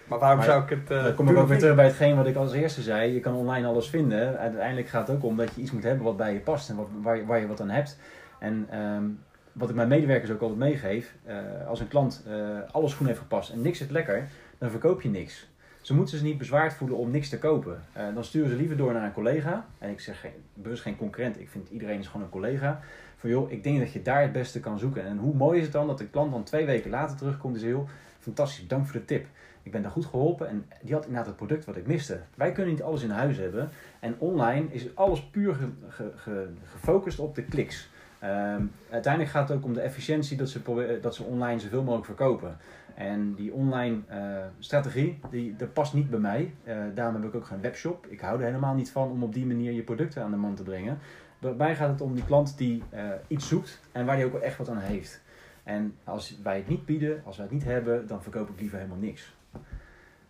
Maar waarom Maar zou ik het... eh, dan kom ik ook weer terug bij hetgeen wat ik als eerste zei. Je kan online alles vinden. Uiteindelijk gaat het ook om dat je iets moet hebben wat bij je past en wat, waar, je- waar je wat aan hebt. En ehm, wat ik mijn medewerkers ook altijd meegeef. eh, als een klant eh alle schoenen heeft gepast en niks zit lekker, dan verkoop je niks. Ze moeten zich niet bezwaard voelen om niks te kopen. Eh, dan sturen ze liever door naar een collega. En ik zeg bewust geen concurrent. Ik vind iedereen is gewoon een collega. Van joh, ik denk dat je daar het beste kan zoeken. En hoe mooi is het dan dat de klant dan twee weken later terugkomt en zegt, joh, fantastisch, dank voor de tip. Ik ben daar goed geholpen en die had inderdaad het product wat ik miste. Wij kunnen niet alles in huis hebben. En online is alles puur ge- ge- ge- gefocust op de kliks. Ehm, uiteindelijk gaat het ook om de efficiëntie dat ze, dat ze online zoveel mogelijk verkopen. En die online eh, strategie, die, dat past niet bij mij. Eh, daarom heb ik ook geen webshop. Ik hou er helemaal niet van om op die manier je producten aan de man te brengen. Bij mij gaat het om die klant die eh, iets zoekt en waar hij ook echt wat aan heeft. En als wij het niet bieden, als wij het niet hebben, dan verkoop ik liever helemaal niks.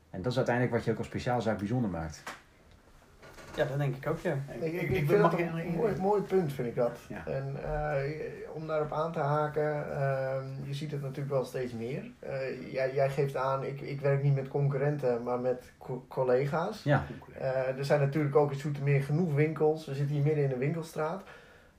En dat is uiteindelijk wat je ook als speciaalzaak bijzonder maakt. Ja, dat denk ik ook, ja. Ik, ik, Ik- ik ik- vind dat een mooi, mooi punt, vind ik dat. Ja. En eh, om daarop aan te haken, ehm, je ziet het natuurlijk wel steeds meer. Eh, jij, jij geeft aan, ik, ik werk niet met concurrenten, maar met co- collega's. Ja, Eh, er zijn natuurlijk ook in Zoetermeer genoeg winkels. We zitten hier midden in de winkelstraat.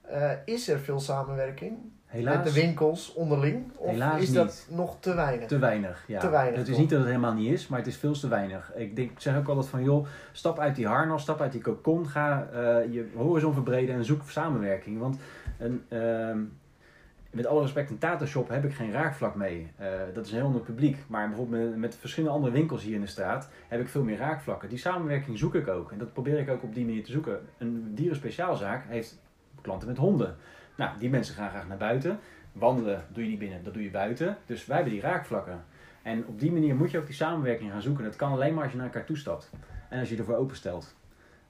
Eh, is er veel samenwerking helaas met de winkels onderling? Of Helaas is dat niet. nog te weinig? te weinig. Ja. Te weinig, Het is toch? niet dat het helemaal niet is, maar het is veel te weinig. Ik, denk, ik zeg ook altijd van, joh, stap uit die harnas, stap uit die cocon, ga eh, je horizon verbreden en zoek samenwerking. Want een, ehm, met alle respect, een Tata-shop heb ik geen raakvlak mee. Eh, dat is een heel ander publiek. Maar bijvoorbeeld met, met verschillende andere winkels hier in de straat heb ik veel meer raakvlakken. Die samenwerking zoek ik ook. En dat probeer ik ook op die manier te zoeken. Een dierenspeciaalzaak heeft klanten met honden. Nou, die mensen gaan graag naar buiten. Wandelen doe je niet binnen, dat doe je buiten. Dus wij hebben die raakvlakken. En op die manier moet je ook die samenwerking gaan zoeken. Dat kan alleen maar als je naar elkaar toestapt. En als je ervoor openstelt.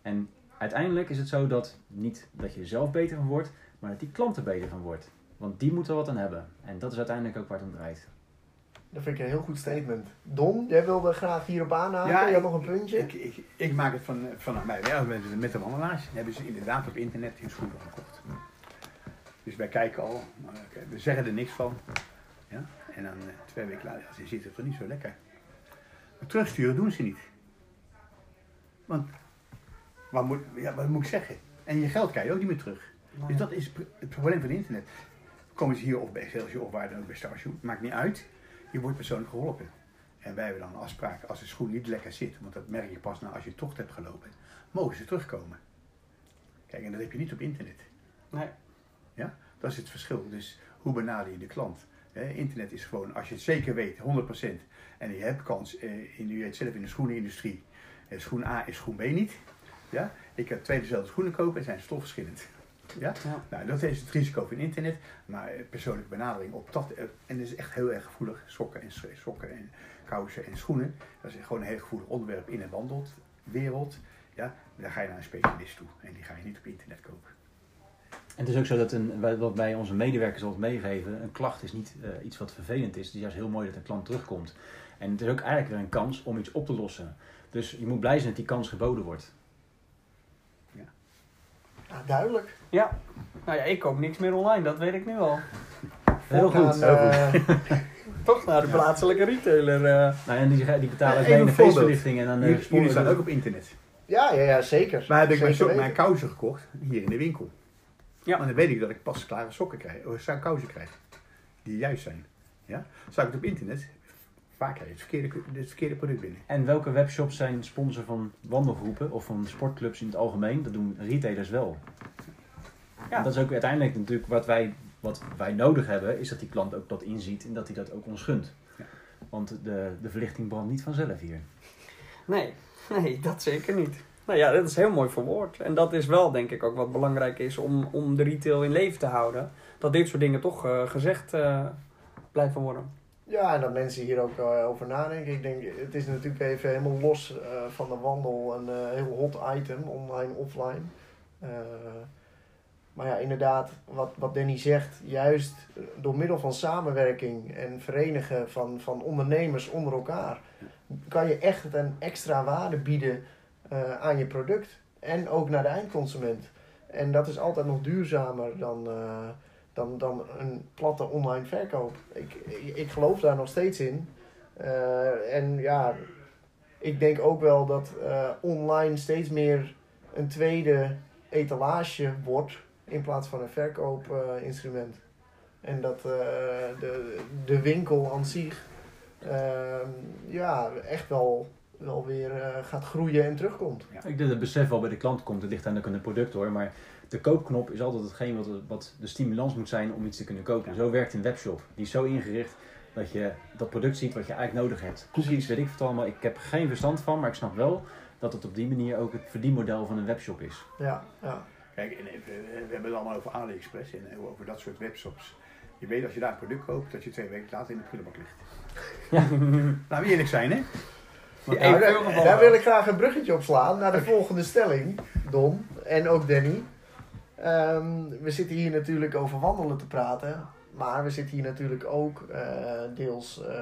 En uiteindelijk is het zo dat niet dat je er zelf beter van wordt, maar dat die klant er beter van wordt. Want die moeten er wat aan hebben. En dat is uiteindelijk ook waar het om draait. Dat vind ik een heel goed statement. Don, jij wilde graag hierop aanhaken. Ja, je had ik- nog een puntje. Ik, ik, ik maak het van, vanuit mij wel. Met, met de wandelaars hebben ze inderdaad op internet hun schoenen gekocht. Dus wij kijken al, maar we zeggen er niks van. Ja? En dan eh, twee weken later, ja, ze zitten toch niet zo lekker. Maar terugsturen doen ze niet. Want, wat moet, ja, wat moet ik zeggen? En je geld krijg je ook niet meer terug. Dus dat is het probleem van internet. Komen ze hier of bij Excelsior of waar dan ook bij Starshoe, maakt niet uit. Je wordt persoonlijk geholpen. En wij hebben dan een afspraak, als de schoen niet lekker zit, want dat merk je pas na als je tocht hebt gelopen, mogen ze terugkomen. Kijk, en dat heb je niet op internet. Nee. Ja? Dat is het verschil. Dus hoe benader je de klant? Internet is gewoon, als je het zeker weet, 100%, en je hebt kans, eh, in, u weet zelf in de schoenenindustrie, eh, schoen A is schoen B niet, Ja? Ik heb twee dezelfde schoenen kopen en zijn stofverschillend. Ja? Ja. Nou, dat is het risico van internet, maar eh, persoonlijke benadering op dat. En dat is echt heel erg gevoelig. Sokken en, sokken en kousen en schoenen. Dat is gewoon een heel gevoelig onderwerp in de wandelwereld. Ja? Daar ga je naar een specialist toe en die ga je niet op internet kopen. En het is ook zo dat een, wij- wat wij onze medewerkers altijd meegeven, een klacht is niet eh, iets wat vervelend is. Het is juist heel mooi dat een klant terugkomt. En het is ook eigenlijk weer een kans om iets op te lossen. Dus je moet blij zijn dat die kans geboden wordt. Ja, duidelijk. Ja. Nou ja, ik koop niks meer online, dat weet ik nu al. Heel goed. eh, Toch naar de plaatselijke retailer. eh. Nou, en die, die betalen Ja, in de feestverlichting. En dan eh, Jullie, staan ook op internet. ja, ja, ja, zeker. Maar heb ik mijn, Zeker mijn kousen gekocht hier in de winkel. Ja. Maar dan weet ik dat ik pas klare sokken krijg, of zou kousen krijg. Die juist zijn. Ja? Zou ik het op internet, vaak krijg je het verkeerde, het verkeerde product binnen. En welke webshops zijn sponsor van wandelgroepen of van sportclubs in het algemeen? Dat doen retailers wel. Ja. En dat is ook uiteindelijk natuurlijk wat wij, wat wij nodig hebben, is dat die klant ook dat inziet en dat hij dat ook ons gunt. Ja. Want de, de verlichting brandt niet vanzelf hier. Nee, nee, dat zeker niet. Nou ja, dat is heel mooi verwoord. En dat is wel denk ik ook wat belangrijk is om, om de retail in leven te houden. Dat dit soort dingen toch eh, gezegd eh, blijven worden. Ja, en dat mensen hier ook eh, over nadenken. Ik denk, het is natuurlijk even helemaal los van de wandel een heel hot item, online, offline. Maar ja, inderdaad, wat, wat Danny zegt, juist door middel van samenwerking en verenigen van, van ondernemers onder elkaar, kan je echt een extra waarde bieden eh, aan je product. En ook naar de eindconsument. En dat is altijd nog duurzamer dan, eh, dan, dan een platte online verkoop. Ik, ik, ik geloof daar nog steeds in. Eh, en ja, ik denk ook wel dat online steeds meer een tweede etalage wordt in plaats van een verkoopinstrument. en dat de, de winkel aan zich ehm, ja, echt wel, wel weer eh, gaat groeien en terugkomt. Ik denk dat het besef wel bij de klant komt. Het ligt aan de product hoor. Maar de koopknop is altijd hetgeen wat, wat de stimulans moet zijn om iets te kunnen kopen. Zo werkt een webshop. Die is zo ingericht dat je dat product ziet wat je eigenlijk nodig hebt. Cookies, weet ik het allemaal. Ik heb geen verstand van, maar ik snap wel dat het op die manier ook het verdienmodel van een webshop is. Ja, ja. Kijk, en, eh, we hebben het allemaal over AliExpress en eh, over dat soort webshops. Je weet als je daar een product koopt, dat je twee weken later in de prullenbak ligt. Laten we eerlijk zijn, hè? Ja, daar, daar wil ik graag een bruggetje op slaan naar de volgende stelling, Don en ook Danny. Ehm, we zitten hier natuurlijk over wandelen te praten, maar we zitten hier natuurlijk ook eh, deels eh,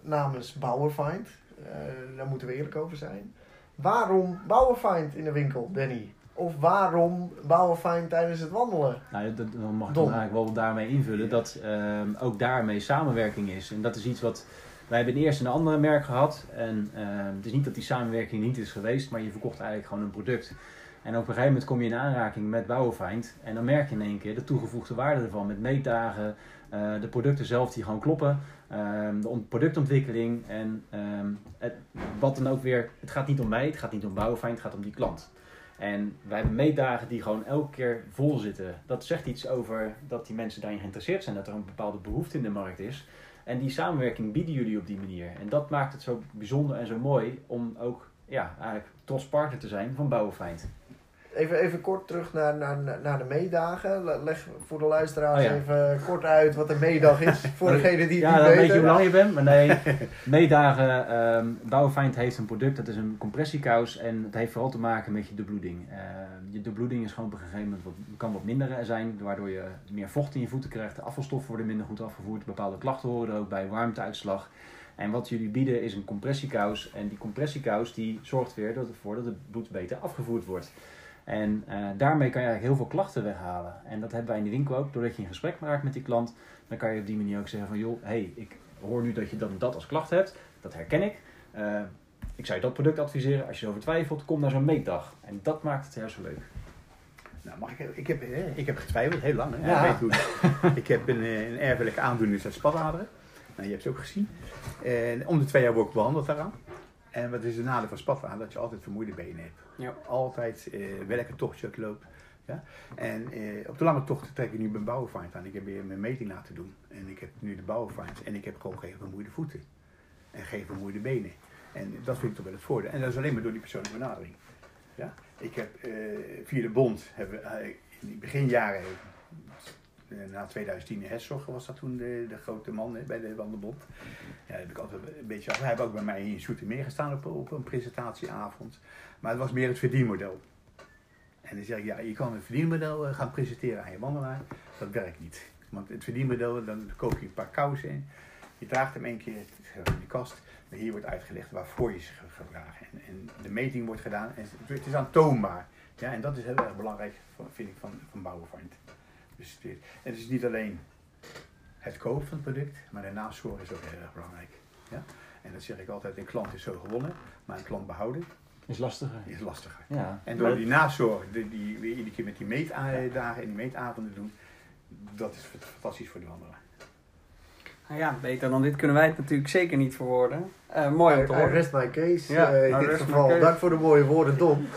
namens Bauerfind. Eh, daar moeten we eerlijk over zijn. Waarom Bauerfind in de winkel, Danny? Of waarom Bauerfind tijdens het wandelen? Nou, dat, dan mag ik dan eigenlijk wel daarmee invullen dat ehm, ook daarmee samenwerking is. En dat is iets wat wij hebben eerst een andere merk gehad. En ehm, het is niet dat die samenwerking niet is geweest, maar je verkocht eigenlijk gewoon een product. En op een gegeven moment kom je in aanraking met Bauerfeind. En dan merk je in één keer de toegevoegde waarde ervan. Met meetdagen, eh, de producten zelf die gewoon kloppen. ehm, de on- productontwikkeling. En ehm, het, wat dan ook weer, het gaat niet om mij, het gaat niet om Bauerfeind, het gaat om die klant. En wij hebben meetdagen die gewoon elke keer vol zitten. Dat zegt iets over dat die mensen daarin geïnteresseerd zijn, dat er een bepaalde behoefte in de markt is. En die samenwerking bieden jullie op die manier. En dat maakt het zo bijzonder en zo mooi om ook ja, eigenlijk trots partner te zijn van Bouwenfeind. Even, even kort terug naar, naar, naar de meedagen. Le- Leg voor de luisteraars Oh ja. even kort uit wat een meedag is. Voor degene die het Ja, niet dan weet je hoe lang je bent. Maar nee, meedagen. ehm Bouwenfeind heeft een product, dat is een compressiekous. En het heeft vooral te maken met je debloeding. Eh, je debloeding is gewoon op een gegeven moment wat, kan wat minder zijn. Waardoor je meer vocht in je voeten krijgt. De afvalstoffen worden minder goed afgevoerd. Bepaalde klachten horen er ook bij, warmteuitslag. En wat jullie bieden is een compressiekous. En die compressiekous die zorgt weer ervoor dat het bloed beter afgevoerd wordt. En eh, daarmee kan je eigenlijk heel veel klachten weghalen. En dat hebben wij in de winkel ook. Doordat je in gesprek raakt met die klant, dan kan je op die manier ook zeggen van... joh, hey, ik hoor nu dat je dat en dat als klacht hebt. Dat herken ik. Eh, ik zou je dat product adviseren. Als je erover twijfelt, kom naar zo'n meetdag. En dat maakt het heel zo leuk. Nou, mag ik, ik, heb, ik heb getwijfeld, heel lang. Hè? Ja. Weet ik heb een, eh, een erfelijke aandoening, dat spataderen. Nou, je hebt het ook gezien. En om de twee jaar word ik behandeld daaraan. En wat is de nadeel van spataderen? Dat je altijd vermoeide benen hebt. Ja. Altijd eh welke tochtje ik loop. Ja? En eh, op de lange tocht trek ik nu mijn bouwenfind aan. Ik heb weer mijn meting laten doen. En ik heb nu de bouwenfind. En ik heb gewoon geen vermoeide voeten. En geen vermoeide benen. En dat vind ik toch wel het voordeel. En dat is alleen maar door die persoonlijke benadering. Ja? Ik heb eh, via de bond, hebben, eh, in die beginjaren, na 2010 in Hessog was dat toen de, de grote man bij de Wandelbond. Ja, heb ik altijd een beetje, hij heeft ook bij mij in Zoetermeer gestaan op, op een presentatieavond. Maar het was meer het verdienmodel. En dan zeg ik, ja, je kan een verdienmodel eh, gaan presenteren aan je wandelaar. Dat werkt niet. Want het verdienmodel, dan koop je een paar kousen in. Je draagt hem één keer in de kast. Maar hier wordt uitgelegd waarvoor je ze gaat. En, en de meting wordt gedaan. En het- is aantoonbaar. Ja, en dat is heel erg belangrijk, vind ik, van, van. Het is, en het is niet alleen het kopen van het product, maar de nazorg is ook heel erg belangrijk. Ja? En dat zeg ik altijd, een klant is zo gewonnen, maar een klant behouden Is lastiger. is lastiger. Ja. En door die nazorg, die, die weer iedere keer met die meetdagen en die meetavonden doen, dat is fantastisch voor de wandelaar. Nou ja, beter dan dit kunnen wij het natuurlijk zeker niet verwoorden. Eh, mooi om te I horen. rest my case Ja, eh, in dit rest my geval. Dank voor de mooie woorden, Don.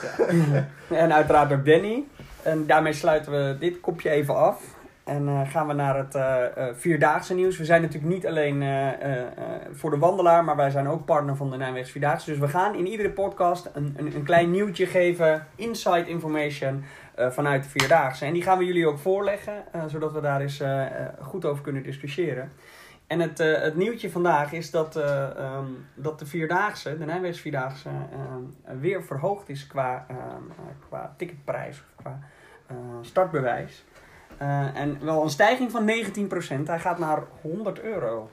En uiteraard ook Danny. En daarmee sluiten we dit kopje even af. En eh, gaan we naar het eh, eh, Vierdaagse nieuws. We zijn natuurlijk niet alleen voor de wandelaar, maar wij zijn ook partner van de Nijmeegse Vierdaagse. Dus we gaan in iedere podcast een, een, een klein nieuwtje geven, inside information vanuit de Vierdaagse. En die gaan we jullie ook voorleggen, zodat we daar eens goed over kunnen discussiëren. En het, het nieuwtje vandaag is dat, eh, ehm, dat de Vierdaagse, de Nijmeegse Vierdaagse, ehm, weer verhoogd is qua, ehm, eh, qua ticketprijs of qua startbewijs. Eh, en wel een stijging van 19%. Hij gaat naar 100 euro.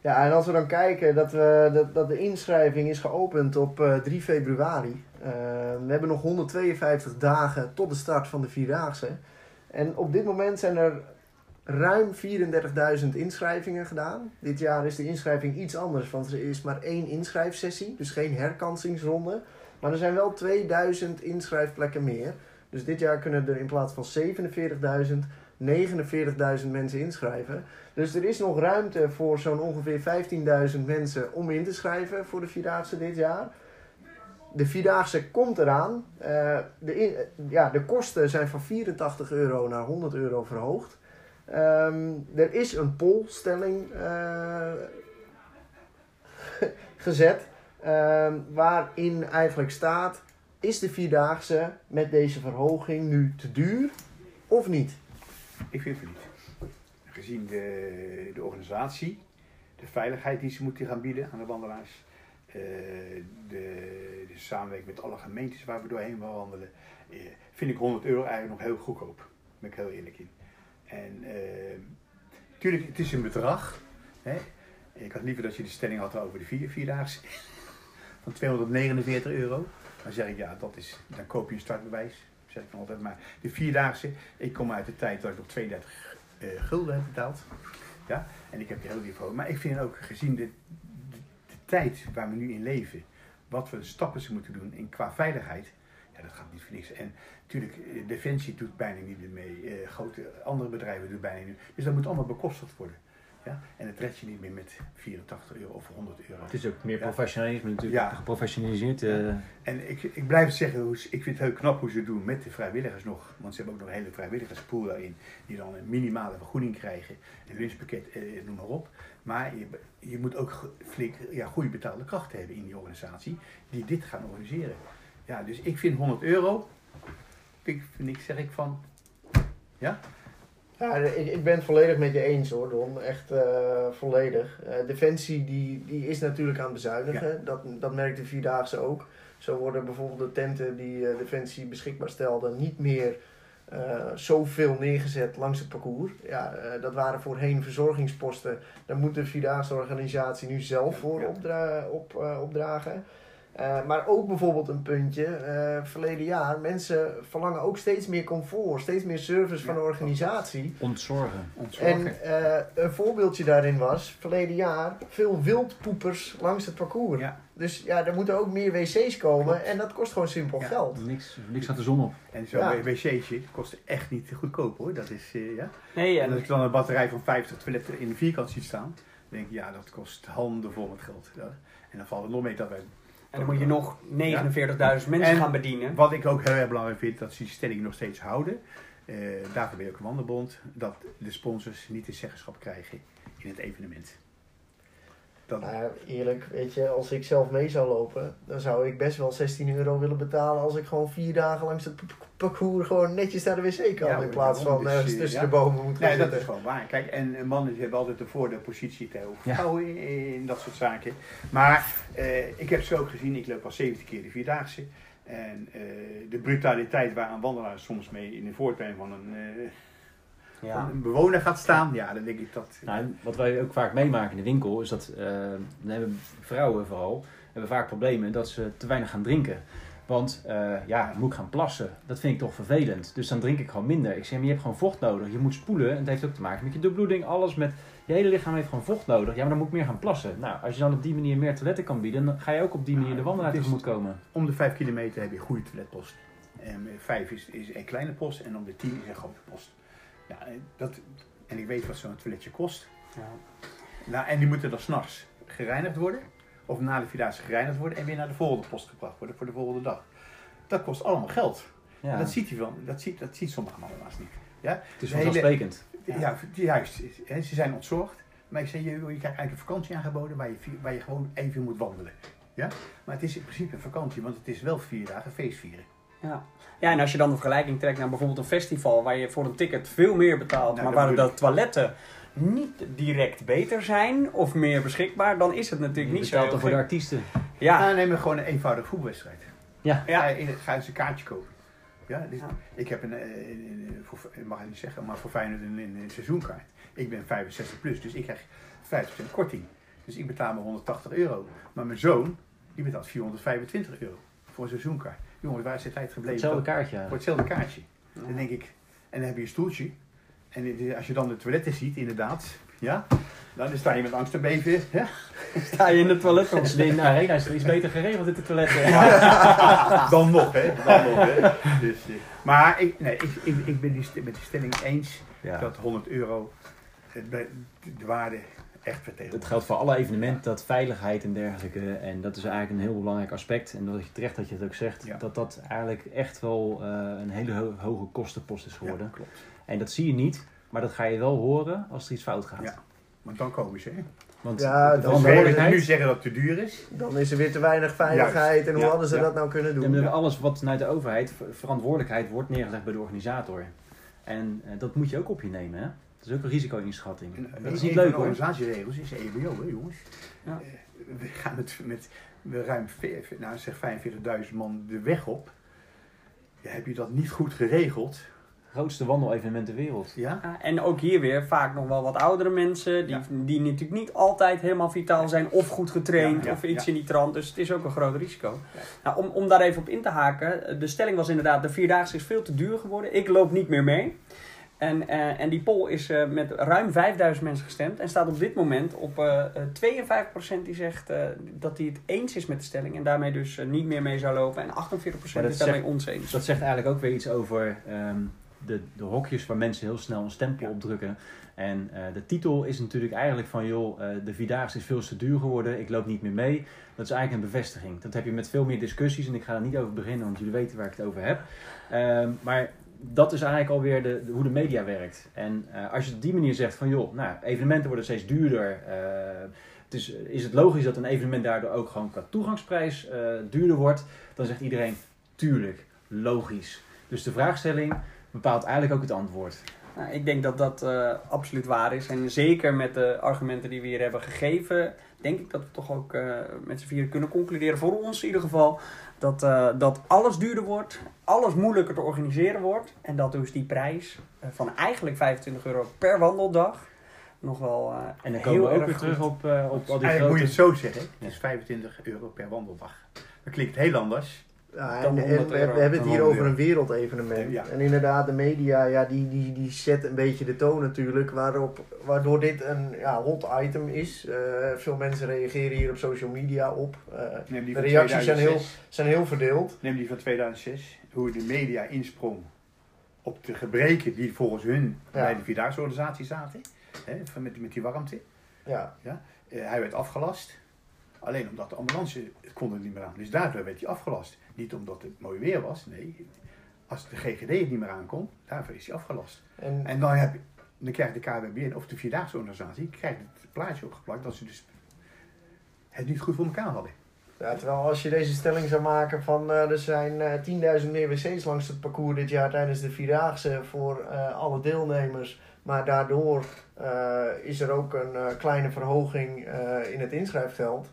Ja, en als we dan kijken dat, we, dat, dat de inschrijving is geopend op eh, 3 februari. Eh, we hebben nog 152 dagen tot de start van de Vierdaagse. En op dit moment zijn er ruim 34.000 inschrijvingen gedaan. Dit jaar is de inschrijving iets anders, want er is maar één inschrijfsessie. Dus geen herkansingsronde. Maar er zijn wel 2000 inschrijfplekken meer. Dus dit jaar kunnen er in plaats van 47.000, 49.000 mensen inschrijven. Dus er is nog ruimte voor zo'n ongeveer 15.000 mensen om in te schrijven voor de Vierdaagse dit jaar. De Vierdaagse komt eraan. Eh, de, in- ja, de kosten zijn van 84 euro naar 100 euro verhoogd. Ehm, er is een polstelling eh, gezet ehm, waarin eigenlijk staat... is de Vierdaagse met deze verhoging nu te duur of niet? Ik vind het niet. Gezien de, de organisatie, de veiligheid die ze moeten gaan bieden aan de wandelaars, eh, de, de samenwerking met alle gemeentes waar we doorheen wandelen, eh, vind ik 100 euro eigenlijk nog heel goedkoop. Daar ben ik heel eerlijk in. En natuurlijk, het is een bedrag. Hè? Ik had liever dat je de stelling had over de vier, vierdaagse van 249 euro. Dan zeg ik ja, dat is, dan koop je een startbewijs. Zeg ik altijd. Maar de vierdaagse, ik kom uit de tijd dat ik op 32 eh, gulden heb betaald. Ja, en ik heb er heel voor. Maar ik vind ook gezien de, tijd waar we nu in leven, wat voor stappen ze moeten doen in qua veiligheid, ja, dat gaat niet voor niks. En natuurlijk, eh, Defensie doet bijna niet meer mee. eh, grote andere bedrijven doen bijna niet meer. Dus dat moet allemaal bekostigd worden. Ja? En het red je niet meer met 84 euro of 100 euro. Het is ook meer Ja. professionalisme natuurlijk. Ja. Geprofessionaliseerd. eh, En ik, ik blijf het zeggen, ik vind het heel knap hoe ze het doen met de vrijwilligers nog. Want ze hebben ook nog een hele vrijwilligerspool daarin. Die dan een minimale vergoeding krijgen. Een lunchpakket, eh, noem maar op. Maar je, je moet ook flink ja, goede betaalde krachten hebben in die organisatie. Die dit gaan organiseren. Ja, dus ik vind 100 euro. Ik, vind ik, zeg ik van... Ja? Ja, ik, ik ben het volledig met je eens hoor, Don. Echt eh, volledig. Eh, Defensie die, die is natuurlijk aan het bezuinigen. Dat, dat merkt de Vierdaagse ook. Zo worden bijvoorbeeld de tenten die eh, Defensie beschikbaar stelde niet meer zoveel neergezet langs het parcours. Ja, dat waren voorheen verzorgingsposten. Daar moet de Vierdaagse organisatie nu zelf voor opdra op, opdragen. Eh, maar ook bijvoorbeeld een puntje, eh, verleden jaar, mensen verlangen ook steeds meer comfort, steeds meer service van de organisatie. ontzorgen. Ontzorgen. En eh, een voorbeeldje daarin was, verleden jaar, veel wildpoepers langs het parcours. Ja. Dus ja, er moeten ook meer wc's komen en dat kost gewoon simpel Ja. geld. Niks, niks gaat de zon op. En zo'n Ja. wc'tje kost echt niet goedkoop hoor. Dat is, eh, ja. Nee, En en als ik dan een batterij van 50 toiletten in de vierkant zie staan, dan denk ik, ja, dat kost handen vol met geld. Ja. En dan valt het nog mee dat wij. En dan moet je nog 49.000 mensen En- gaan bedienen. Wat ik ook heel erg belangrijk vind, dat ze die stelling nog steeds houden. Eh daarvoor ben je ook een wandelbond. Dat de sponsors niet de zeggenschap krijgen in het evenement. Dat, Nou ja, eerlijk, weet je, als ik zelf mee zou lopen, dan zou ik best wel 16 euro willen betalen als ik gewoon vier dagen langs het parcours gewoon netjes naar de wc kan. Ja, in plaats van dus, ergens eh, tussen ja. de bomen moet gaan Nee, dat is gewoon waar. Kijk, en en mannen die hebben altijd de voordeelpositie tegenover Ja. vrouwen in, in dat soort zaken. Maar eh, ik heb ze ook gezien, ik loop al 70 keer de Vierdaagse. En eh, de brutaliteit waar een wandelaar soms mee in de voortuin van een, eh, Ja. een bewoner gaat staan, ja, dan denk ik dat... Nou, wat wij ook vaak meemaken in de winkel is dat eh, dan hebben vrouwen vooral hebben vaak problemen dat ze te weinig gaan drinken. Want eh, ja, moet ik gaan plassen? Dat vind ik toch vervelend. Dus dan drink ik gewoon minder. Ik zeg, maar je hebt gewoon vocht nodig. Je moet spoelen. En het heeft ook te maken met je doorbloeding. Alles met je hele lichaam heeft gewoon vocht nodig. Ja, maar dan moet ik meer gaan plassen. Nou, als je dan op die manier meer toiletten kan bieden, dan ga je ook op die manier de wandelaar tegemoet komen. Om de 5 kilometer heb je een goede toiletpost. En eh, 5 is, is een kleine post en om de 10 is een grote post. Ja, en dat, en ik weet wat zo'n toiletje kost. Ja. Nou, en die moeten dan s'nachts gereinigd worden. Of na de vierdaagse gereinigd worden en weer naar de volgende post gebracht worden voor de volgende dag. Dat kost allemaal geld. Ja, Dat ziet hij wel. Dat ziet, dat ziet sommigen helaas niet. Ja? het is vanzelfsprekend. Ja, juist. Hè, Ze zijn ontzorgd. Maar ik zeg, je, je krijgt eigenlijk een vakantie aangeboden waar je, waar je gewoon even moet wandelen. Ja? Maar het is in principe een vakantie, want het is wel vier dagen feestvieren. Ja. ja, en als je dan de vergelijking trekt naar bijvoorbeeld een festival waar je voor een ticket veel meer betaalt, Nou, maar waar de toiletten niet direct beter zijn of meer beschikbaar, dan is het natuurlijk Je niet zo. voor de artiesten. Ja, Nou, neem gewoon een eenvoudige voetbalwedstrijd. Ja. Ga, je, in- ga eens een kaartje kopen. Ja, dus Ja. Ik heb een, eh, een- een- voor, ik mag het niet zeggen, maar voor Feyenoord een, een, een seizoenkaart. Ik ben 65 plus, dus ik krijg 50% korting. Dus ik betaal maar 180 euro. Maar mijn zoon, die betaalt 425 euro voor een seizoenkaart. Jongens, waar is de tijd gebleven? Hetzelfde kaartje. Voor hetzelfde kaartje. Dan denk ik, en dan heb je een stoeltje. En als je dan de toiletten ziet, inderdaad, ja, dan sta je met angst te beven. Ja? sta je in de toilet. Dus in de arena is er iets beter geregeld in de toiletten. Dan nog, hè? Dan nog, hè? Dus, eh, maar ik, nee, ik, ik, ik ben die, met die stelling eens Ja. dat 100 euro het bij- de waarde echt geldt voor alle evenementen, dat veiligheid en dergelijke. En dat is eigenlijk een heel belangrijk aspect. En dat je terecht dat je het ook zegt, Ja. dat dat eigenlijk echt wel eh, een hele ho- hoge kostenpost is geworden. Ja, klopt. En dat zie je niet, maar dat ga je wel horen als er iets fout gaat. Ja. Want dan komen ze, hè? Want Ja, is we nu zeggen dat het te duur is, Dan is er weer te weinig veiligheid en hoe Ja, hadden ze ja. dat nou kunnen Ja, doen? maar alles wat vanuit de overheid, ver- verantwoordelijkheid wordt neergelegd bij de organisator. En eh, dat moet je ook op je nemen, hè? Dat is ook een risico-inschatting. En Dat is een niet leuk de hoor. organisatieregels is EBO, hè, jongens. Ja. Eh, We gaan met, met ruim nou, zeg 45.000 man de weg op. Ja, heb je dat niet goed geregeld? Grootste wandelevenement ter wereld. Ja? Ja, en ook hier weer vaak nog wel wat oudere mensen, die, Ja. die natuurlijk niet altijd helemaal vitaal zijn of goed getraind Ja, ja, of iets ja. in die trant. Dus het is ook een groot risico. Ja. Nou, om, om daar even op in te haken, de stelling was inderdaad, de Vierdaagse is veel te duur geworden. Ik loop niet meer mee. En, eh, en die poll is eh, met ruim 5000 mensen gestemd en staat op dit moment op eh eh, 52% die zegt dat hij het eens is met de stelling en daarmee dus niet meer mee zou lopen. En 48% Maar dat is daarmee zegt- ons eens. Dat zegt eigenlijk ook weer iets over ehm, de, de hokjes waar mensen heel snel een stempel op drukken. En de titel is natuurlijk eigenlijk van, joh, de Vierdaagse is veel te duur geworden, ik loop niet meer mee. Dat is eigenlijk een bevestiging. Dat heb je met veel meer discussies en ik ga er niet over beginnen, want jullie weten waar ik het over heb. Ehm, maar dat is eigenlijk alweer de, de- hoe de media werkt. En eh, als je op die manier zegt van, joh, nou, evenementen worden steeds duurder. het is, het logisch dat een evenement daardoor ook gewoon qua toegangsprijs eh, duurder wordt? Dan zegt iedereen, tuurlijk, logisch. Dus de vraagstelling bepaalt eigenlijk ook het antwoord. Nou, ik denk dat dat absoluut waar is. En zeker met de argumenten die we hier hebben gegeven, denk ik dat we toch ook eh, met z'n vieren kunnen concluderen, voor ons in ieder geval, dat, eh, dat alles duurder wordt, alles moeilijker te organiseren wordt. En dat dus die prijs eh, van eigenlijk 25 euro per wandeldag nog wel eh, En dan heel komen we ook weer terug op, eh, op al die Eigenlijk grote... moet je het zo zeggen. Het is 25 euro per wandeldag. Dat klinkt heel anders. Ja, en, en 100 we, hebben het hier 100 over een wereldevenement. Ja. En inderdaad, de media, ja, die, die, die zet een beetje de toon natuurlijk, waarop, waardoor dit een ja, hot item is. Eh, veel mensen reageren hier op social media op. Die de reacties zijn heel, 2006. zijn heel verdeeld. Neem die van 2006. Hoe de media insprong op de gebreken die volgens hun Ja. bij de Vierdaagse organisatie zaten. Hè, van met, met die warmte. Ja, Eh, hij werd afgelast. Alleen omdat de ambulance het kon er niet meer aan. Dus daardoor werd hij afgelast. Niet omdat het mooi weer was. Nee, als de GGD het niet meer aankon, daarvoor is hij afgelast. en, En dan, heb, dan krijgt de KWBN of de Vierdaagse organisatie krijgt het plaatje opgeplakt dat ze dus het niet goed voor elkaar hadden. Ja, terwijl als je deze stelling zou maken van eh, er zijn eh 10.000 meer wc's langs het parcours dit jaar tijdens de Vierdaagse voor eh, alle deelnemers. Maar daardoor eh, is er ook een eh, kleine verhoging eh, in het inschrijfgeld.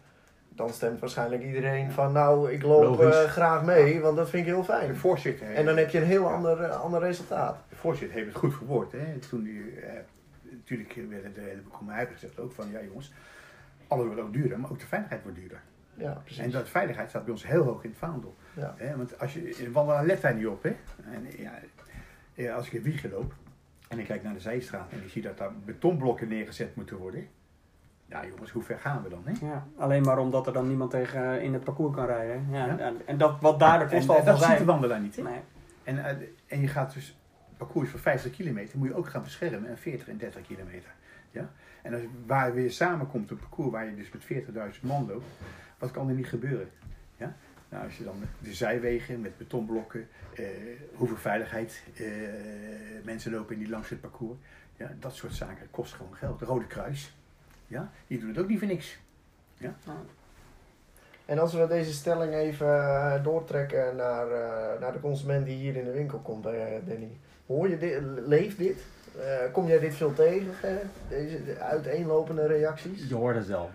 Dan stemt waarschijnlijk iedereen van nou ik loop eh, graag mee, want dat vind ik heel De fijn. voorzitter, En dan heb je een heel Ja. ander, eh, ander resultaat. de voorzitter heeft het goed verwoord. Hè? Toen die, eh, natuurlijk werden de hele komen uitgezet ook van ja jongens, alles wordt ook duurder, maar ook de veiligheid wordt duurder. Ja, precies. En dat veiligheid staat bij ons heel hoog in het vaandel. Ja. Hè? Want als je in wandelaar let daar niet op. Hè? En, ja, ja, als ik in Wiegen loop en ik kijk naar de zijstraat en ik zie dat daar betonblokken neergezet moeten worden. Ja jongens, hoe ver gaan we dan? Hè? Ja, alleen maar omdat er dan niemand tegen eh, in het parcours kan rijden. Ja, Ja. En, en dat, wat daar de En, kosten en al van dat ziet de wandelaar niet. Hè? Nee. En, eh, en je gaat dus parcours van 50 kilometer, moet je ook gaan beschermen en 40 en 30 kilometer. Ja? En als, waar weer samenkomt, een parcours waar je dus met 40.000 man loopt, wat kan er niet gebeuren? Ja? Nou, als je dan de zijwegen met betonblokken, eh, hoeveel veiligheid eh, mensen lopen die langs het parcours, ja, dat soort zaken kost gewoon geld. De Rode Kruis, ja, die doet het ook niet voor niks. En als we deze stelling even eh, doortrekken naar, eh, naar de consument die hier in de winkel komt, eh, Danny. Hoor je dit, leeft dit? Eh, kom jij dit veel tegen, deze de uiteenlopende reacties? Je hoort het wel.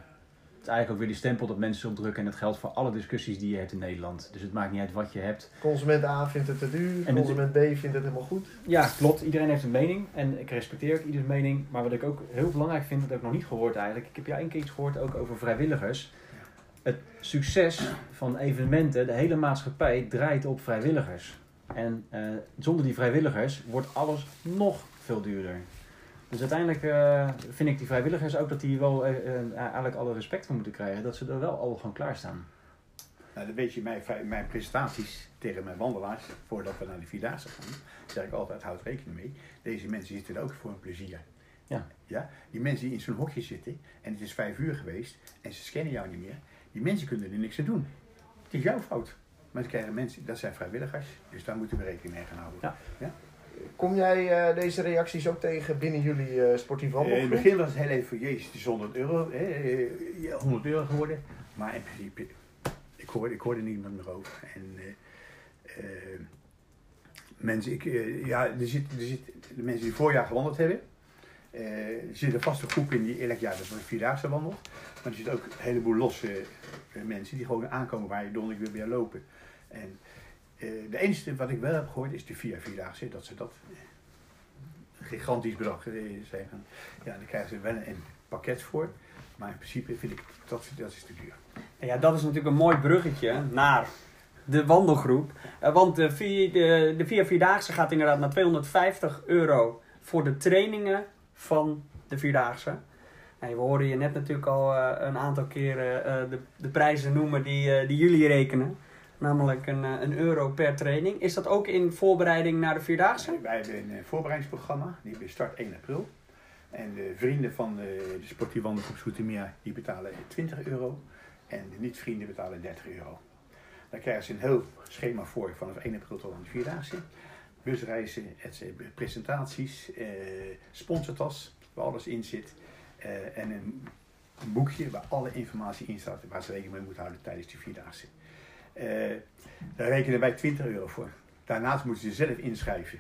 Eigenlijk ook weer die stempel dat mensen opdrukken en dat geldt voor alle discussies die je hebt in Nederland. Dus het maakt niet uit wat je hebt. Consument A vindt het te duur, En consument B vindt het helemaal goed. Ja, klopt. Iedereen heeft een mening en ik respecteer ook ieders mening. Maar wat ik ook heel belangrijk vind, dat heb ik nog niet gehoord eigenlijk. Ik heb jou één keer iets gehoord ook over vrijwilligers. Het succes van evenementen, de hele maatschappij draait op vrijwilligers. En eh, zonder die vrijwilligers wordt alles nog veel duurder. Dus uiteindelijk eh, vind ik die vrijwilligers ook dat die wel eh, eh, eigenlijk alle respect voor moeten krijgen. Dat ze er wel al gewoon klaarstaan. Nou, dan weet je, mijn, mijn presentaties tegen mijn wandelaars, voordat we naar de Vierdaagse gaan, zeg ik altijd, houd rekening mee. Deze mensen zitten er ook voor een plezier. Ja. ja? Die mensen die in zo'n hokje zitten, en het is vijf uur geweest, en ze scannen jou niet meer, die mensen kunnen er niks aan doen. Het is jouw fout. Maar ze krijgen mensen, dat zijn vrijwilligers, dus daar moeten we rekening mee gaan houden. Ja. Kom jij eh, deze reacties ook tegen binnen jullie eh sportief Eh, in het begin was het heel even, jezus, het is 100 euro, hè, eh, ja, 100 euro geworden. Maar in principe, ik hoorde, ik hoorde niemand meer over. En mensen, ik, ja, er zit, er zit, de mensen die voorjaar gewandeld hebben, er zit een vaste groep in die elk jaar de Vierdaagse wandelt. Maar er zitten ook een heleboel losse mensen die gewoon aankomen waar je donderdag weer weer lopen. En de enige wat ik wel heb gehoord is de Via Vierdaagse, dat ze dat eh, een gigantisch bedrag eh, zijn. Van, ja, dan krijgen ze wel een pakket voor. Maar in principe vind ik dat, dat is te duur. Ja, dat is natuurlijk een mooi bruggetje naar de wandelgroep. Eh, want de, vier, de, Via Vierdaagse gaat inderdaad naar 250 euro voor de trainingen van de Vierdaagse. En we horen je net natuurlijk al eh, een aantal keren eh, de, prijzen noemen die, eh, die jullie rekenen. Namelijk een, eh, een euro per training. Is dat ook in voorbereiding naar de Vierdaagse? Wij hebben een eh, voorbereidingsprogramma, die start 1 april. En de vrienden van de, de sportieve wandelgroep Soetermeer, die betalen 20 euro. En de niet-vrienden betalen 30 euro. Daar krijgen ze een heel schema voor vanaf 1 april tot aan de Vierdaagse. Busreizen, presentaties, eh, sponsortas, waar alles in zit. eh, en een boekje waar alle informatie in staat waar ze rekening mee moeten houden tijdens de Vierdaagse. Eh, daar rekenen wij 20 euro voor. Daarnaast moeten ze zelf inschrijven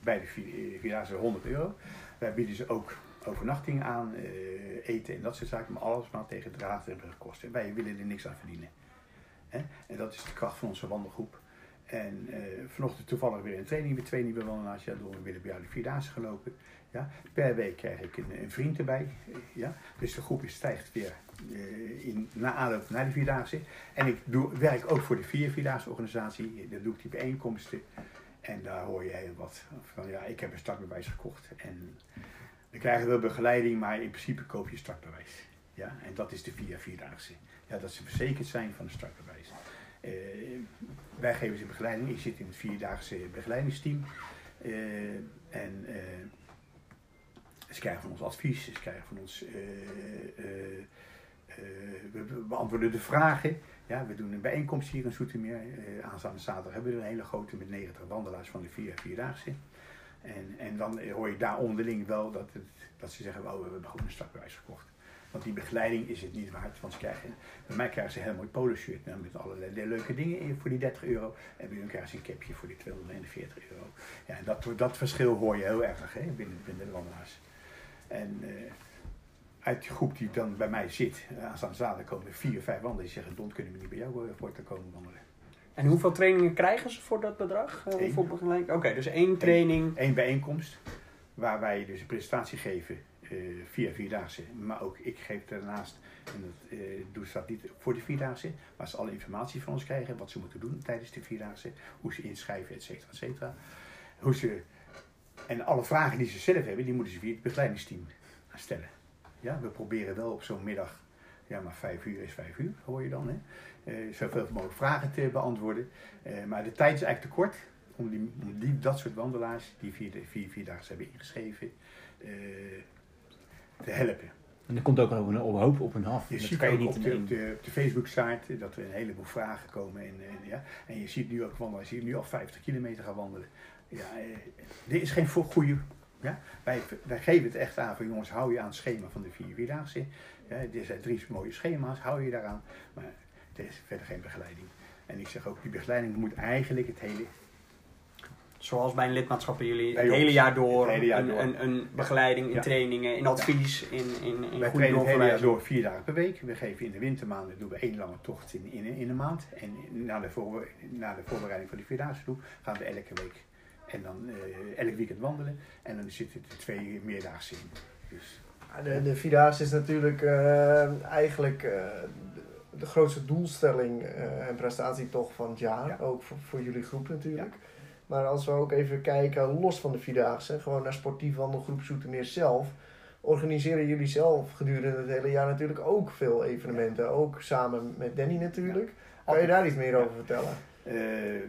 bij de Vi- Vierdaagse 100 euro. Wij bieden ze ook overnachting aan, eh, eten en dat soort zaken, maar alles maar tegen draad en brugkosten. Wij willen er niks aan verdienen. En dat is de kracht van onze wandelgroep. En eh, vanochtend toevallig weer een training met twee nieuwe wandelaars. Ja, door willen bij jou de Vierdaagse gelopen. Ja? Per week krijg ik een, vriend erbij. ja? Dus de groep stijgt weer eh, in, na aanloop naar de Vierdaagse. En ik doe, werk ook voor de Vier Vierdaagse organisatie. Daar doe ik die bijeenkomsten. En daar hoor je heel wat van, ja, ik heb een startbewijs gekocht. En dan krijgen we begeleiding, maar in principe koop je startbewijs. Ja, en dat is de Via Vierdaagse. Ja, dat ze verzekerd zijn van een startbewijs. Eh, wij geven ze begeleiding. Ik zit in het Vierdaagse begeleidingsteam. Eh, en ze krijgen van ons advies, ze krijgen van ons... eh, eh, eh, we beantwoorden de vragen. Ja, we doen een bijeenkomst hier in Zoetermeer. Eh, aanstaande zaterdag hebben we een hele grote met 90 wandelaars van de vier Vierdaagse. En, en dan hoor je daar onderling wel dat, het, dat ze zeggen, oh, we hebben gewoon een startbewijs gekocht. Want die begeleiding is het niet waard. Want ze krijgen, bij mij krijgen ze een heel mooi polo shirt met allerlei leuke dingen in voor die 30 euro. En bij hun krijgen ze een capje voor die 241 euro. Ja, dat, dat verschil hoor je heel erg hè, binnen, binnen de wandelaars. En eh, uit de groep die dan bij mij zit, uh, aanstaande zaterdag komen er vier, vijf wandelen die zeggen, Don, kunnen we niet bij jou eh, voor te komen wandelen. En hoeveel trainingen krijgen ze voor dat bedrag? Uh? Oké, dus één training. Eén bijeenkomst, waar wij dus een presentatie geven eh, via Vierdaagse. Maar ook ik geef daarnaast, en dat eh doe dat niet voor de Vierdaagse, waar ze alle informatie van ons krijgen, wat ze moeten doen tijdens de Vierdaagse, hoe ze inschrijven, et cetera, et cetera. Hoe ze, en alle vragen die ze zelf hebben, die moeten ze via het begeleidingsteam stellen. Ja, we proberen wel op zo'n middag, ja maar vijf uur is vijf uur, hoor je dan, hè? Eh, zoveel mogelijk vragen te beantwoorden. Eh, maar de tijd is eigenlijk te kort om, die, om die, dat soort wandelaars, die vier, vier, vierdaagse hebben ingeschreven, eh, te helpen. En er komt ook nog een een hoop op hun af. Je dat ziet kan je ook niet op de, op de, Facebook-site dat er een heleboel vragen komen. En, en, ja, en je ziet nu ook wandelen, je ziet nu al 50 kilometer gaan wandelen. Ja, eh, er is geen voor goede. Ja? Wij, wij geven het echt aan van jongens, hou je aan het schema van de vier vierdaagse. Ja, er zijn drie mooie schema's, hou je daaraan. Maar er is verder geen begeleiding. En ik zeg ook, die begeleiding moet eigenlijk het hele Zoals bij een lidmaatschap bij jullie Bij het hele jaar door. Het hele jaar een, door. Een, een begeleiding in Ja. trainingen, in advies, in, in, in Wij goede het hele jaar door vier dagen per week. We geven in de wintermaanden doen we één lange tocht in, in, in een maand. En na de, voor, na de voorbereiding van de vierdaagse toe gaan we elke week en dan eh, elk weekend wandelen. En dan zitten er twee meerdaagse in. Dus De, de Vierdaagse is natuurlijk eh, eigenlijk eh, de, grootste doelstelling en prestatie toch van het jaar. Ja. Ook voor, voor jullie groep natuurlijk. Maar als we ook even kijken, los van de Vierdaagse, gewoon naar sportief wandelgroep Zoetermeer zelf. Organiseren jullie zelf gedurende het hele jaar natuurlijk ook veel evenementen. Ook samen met Danny natuurlijk. Kan je daar iets meer over vertellen? Eh,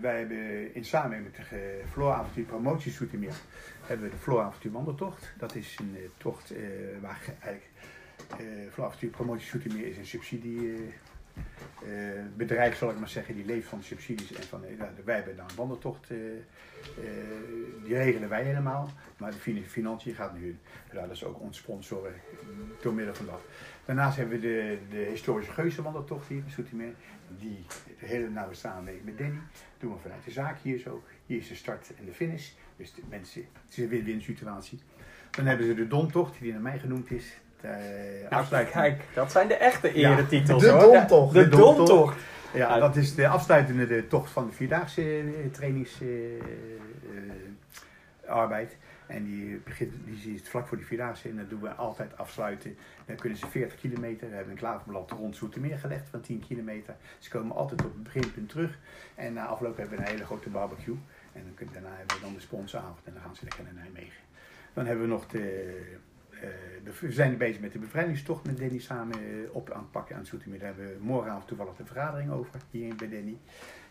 wij hebben in samenwerking met de uh, Flooravontuur Promotie Zoetermeer hebben we de Flooravontuur Wandeltocht. Dat is een eh, tocht eh, waar ge- eigenlijk Flooravontuur Promotie Zoetermeer is een subsidie eh, eh, bedrijf, zal ik maar zeggen, die leeft van subsidies en van, nou, wij hebben dan een wandeltocht, die regelen wij helemaal, maar de fin- financiën gaat hun. Nou, dat is ook ons sponsoren door middel van dat. Daarnaast hebben we de, de historische geuzenwandeltocht hier in Zoetermeer, die de hele nauwe samenwerking met Danny doen we vanuit de zaak hier zo. Hier is de start en de finish, dus de mensen, het is een win-win situatie. Dan hebben ze de Dontocht, die naar mij genoemd is. De Nou, kijk, dat zijn de echte Ja. eretitels De hoor. Domtocht. De De Domtocht. Domtocht. Ja, dat is de afsluitende de tocht van de vierdaagse trainingsarbeid. En die begint die zit vlak voor die vierdaagse en dat doen we altijd afsluiten. Dan kunnen ze 40 kilometer. We hebben een klaverblad rond Zoetermeer gelegd van 10 kilometer. Ze komen altijd op het beginpunt terug. En na afloop hebben we een hele grote barbecue. En dan kun- daarna hebben we dan de sponsoravond en dan gaan ze lekker naar Nijmegen. Dan hebben we nog de, eh, de, we zijn bezig met de bevrijdingstocht met Danny samen eh, op aan het pakken aan het Zoetermeer. Daar hebben we morgenavond toevallig de vergadering over, hier bij Danny.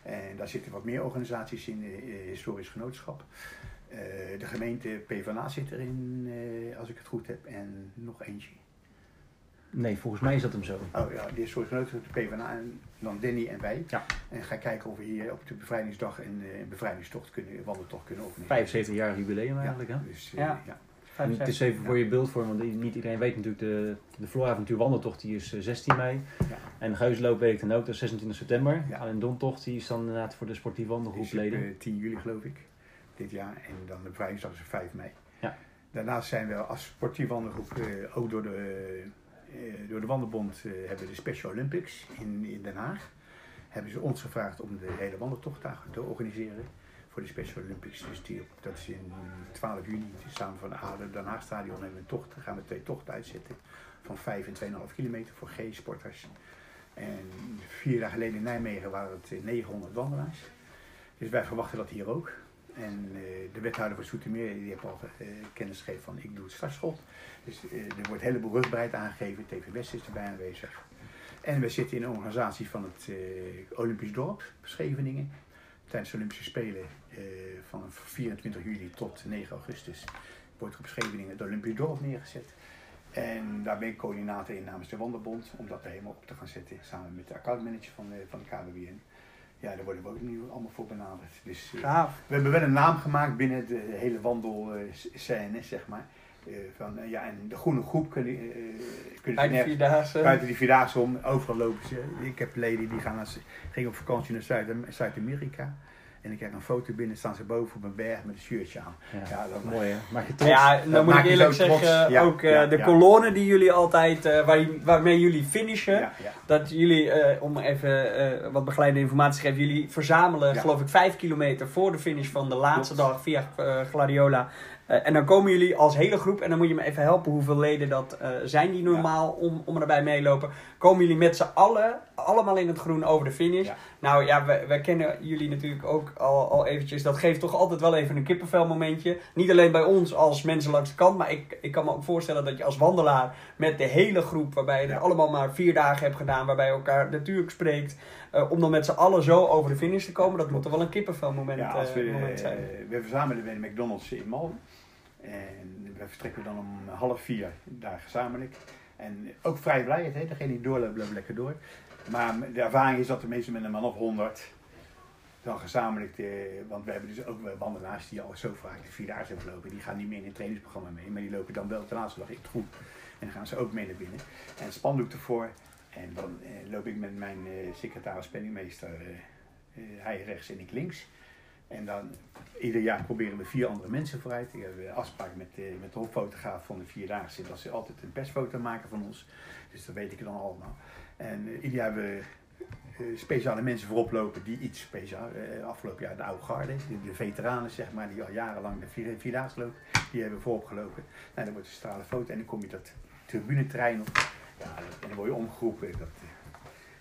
En daar zitten wat meer organisaties in, eh, historisch genootschap. Eh, de gemeente PvdA zit erin, eh, als ik het goed heb, en nog eentje. Nee, volgens mij is dat hem zo. Oh ja, de historisch genootschap, de PvdA en dan Danny en wij. Ja. En ga kijken of we hier op de bevrijdingsdag een eh, bevrijdingstocht kunnen, een wandeltocht kunnen organiseren. 75 jaar jubileum eigenlijk. Hè? Dus, Ja. ja. En het is even voor je beeldvorm, want niet iedereen weet natuurlijk, de, de Flooravontuur wandeltocht die is eh, 16 mei. Ja. En de Geusloop weet ik dan ook, dat is 26 september. Ja. Alleen Dontocht die is dan inderdaad voor de sportief Die wandelgroep leden. eh, 10 juli geloof ik, dit jaar. En dan de bevrijdingsdag is op 5 mei. Ja. Daarnaast zijn we als sportief wandelgroep eh, ook door de, eh, door de Wandelbond eh, hebben we de Special Olympics in, in Den Haag. Hebben ze ons gevraagd om de hele wandeltocht daar te organiseren voor de Special Olympics. Dus die, dat is in 12 juni samen van de ADE Den Haag Stadion hebben we een tocht. Dan gaan we twee tochten uitzetten van 5 en 2,5 kilometer voor G-sporters. En vier dagen geleden in Nijmegen waren het eh, 900 wandelaars. Dus wij verwachten dat hier ook. En eh, de wethouder van Soetermeer die heeft al eh, kennis gegeven van ik doe het startschot. Dus eh, er wordt een heleboel rugbaarheid aangegeven. TV West is erbij aanwezig. En we zitten in een organisatie van het Olympisch Dorp, Scheveningen. Tijdens de Olympische Spelen van 24 juli tot 9 augustus wordt op Scheveningen het Olympisch Dorp neergezet. En daar ben ik coördinator in namens de Wandelbond, om dat helemaal op te gaan zetten, samen met de accountmanager van van de KWBN. Ja, daar worden we ook nu allemaal voor benaderd. Dus, eh, we hebben wel een naam gemaakt binnen de hele wandelscène, zeg maar. eh, van, eh, ja, en de groene groep kunnen, kunnen de nergens Vierdaagse. buiten die vierdaagse om. Overal lopen ze. Ik heb leden die gaan naar, gingen op vakantie naar Zuid- Zuid-Amerika. En ik krijg een foto binnen, staan ze boven op een berg met een shirtje aan. Ja, Ja, dat mooi hè. Maak je trots. Ja, Dat dan moet ik eerlijk zeggen, Ja, ook eh, ja, de ja. kolonne die jullie altijd, eh, waar, waarmee jullie finishen, dat jullie, eh, om even wat begeleide informatie te geven, jullie verzamelen geloof ik vijf kilometer voor de finish van de laatste Klopt. dag via Gladiola. Eh, en dan komen jullie als hele groep, en dan moet je me even helpen hoeveel leden dat eh, zijn die normaal om, om erbij meelopen. Komen jullie met z'n allen, allemaal in het groen over de finish. Ja. Nou ja, wij, wij kennen jullie natuurlijk ook al, al eventjes. Dat geeft toch altijd wel even een kippenvel momentje. Niet alleen bij ons als mensen langs de kant, maar ik, ik kan me ook voorstellen dat je als wandelaar met de hele groep, waarbij je er allemaal maar vier dagen hebt gedaan, waarbij je elkaar natuurlijk spreekt, eh, om dan met z'n allen zo over de finish te komen, dat moet toch wel een kippenvel moment, Ja, als eh, we, moment zijn. eh, we verzamelen bij de McDonald's in Malden. En we vertrekken dan om half vier daar gezamenlijk. En ook vrij vrijheid, hè? degene die doorloopt, loopt lekker door. Maar de ervaring is dat de meesten met een man of honderd dan gezamenlijk, de, want we hebben dus ook wel wandelaars die al zo vaak de vierdaagse hebben gelopen. Die gaan niet meer in het trainingsprogramma mee, maar die lopen dan wel de laatste dag in het groen. En dan gaan ze ook mee naar binnen. En een spandoek ervoor. En dan eh, loop ik met mijn eh, secretaris penningmeester, eh, hij rechts en ik links. En dan ieder jaar proberen we vier andere mensen vooruit. Ik heb een afspraak met, eh, met de hoofdfotograaf van de Vierdaagse. Dat ze altijd een persfoto maken van ons. Dus dat weet ik dan allemaal. En eh, ieder jaar hebben we speciale mensen voorop lopen die iets speciaal. afgelopen jaar de oude garde, de, de veteranen zeg maar, die al jarenlang de vier, Vierdaagse lopen. Die hebben voorop gelopen. Nou, dan wordt een stralen foto en dan kom je dat tribuneterrein op. Ja, en dan word je omgeroepen. Dat, eh,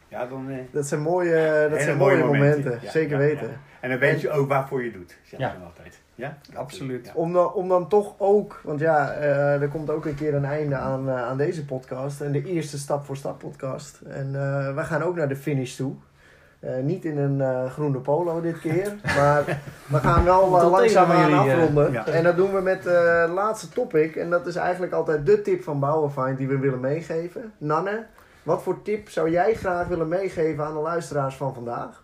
ja, dan... eh, Dat zijn mooie, dat zijn mooie momenten, Ja, zeker ja, weten. ja. En dan weet je ook waarvoor je doet, zeg Ja. ik dan altijd. Ja? Absoluut. Ja. Om dan, om dan toch ook, want ja, eh, er komt ook een keer een einde aan, eh, aan deze podcast. En de eerste Stap voor Stap podcast. En eh we gaan ook naar de finish toe. Eh, niet in een eh, groene polo dit keer, maar we gaan wel uh, tegen langzaam aan eh, afronden. ja. En dat doen we met eh, het laatste topic. En dat is eigenlijk altijd de tip van Bouwenfind die we willen meegeven. Nanne, wat voor tip zou jij graag willen meegeven aan de luisteraars van vandaag?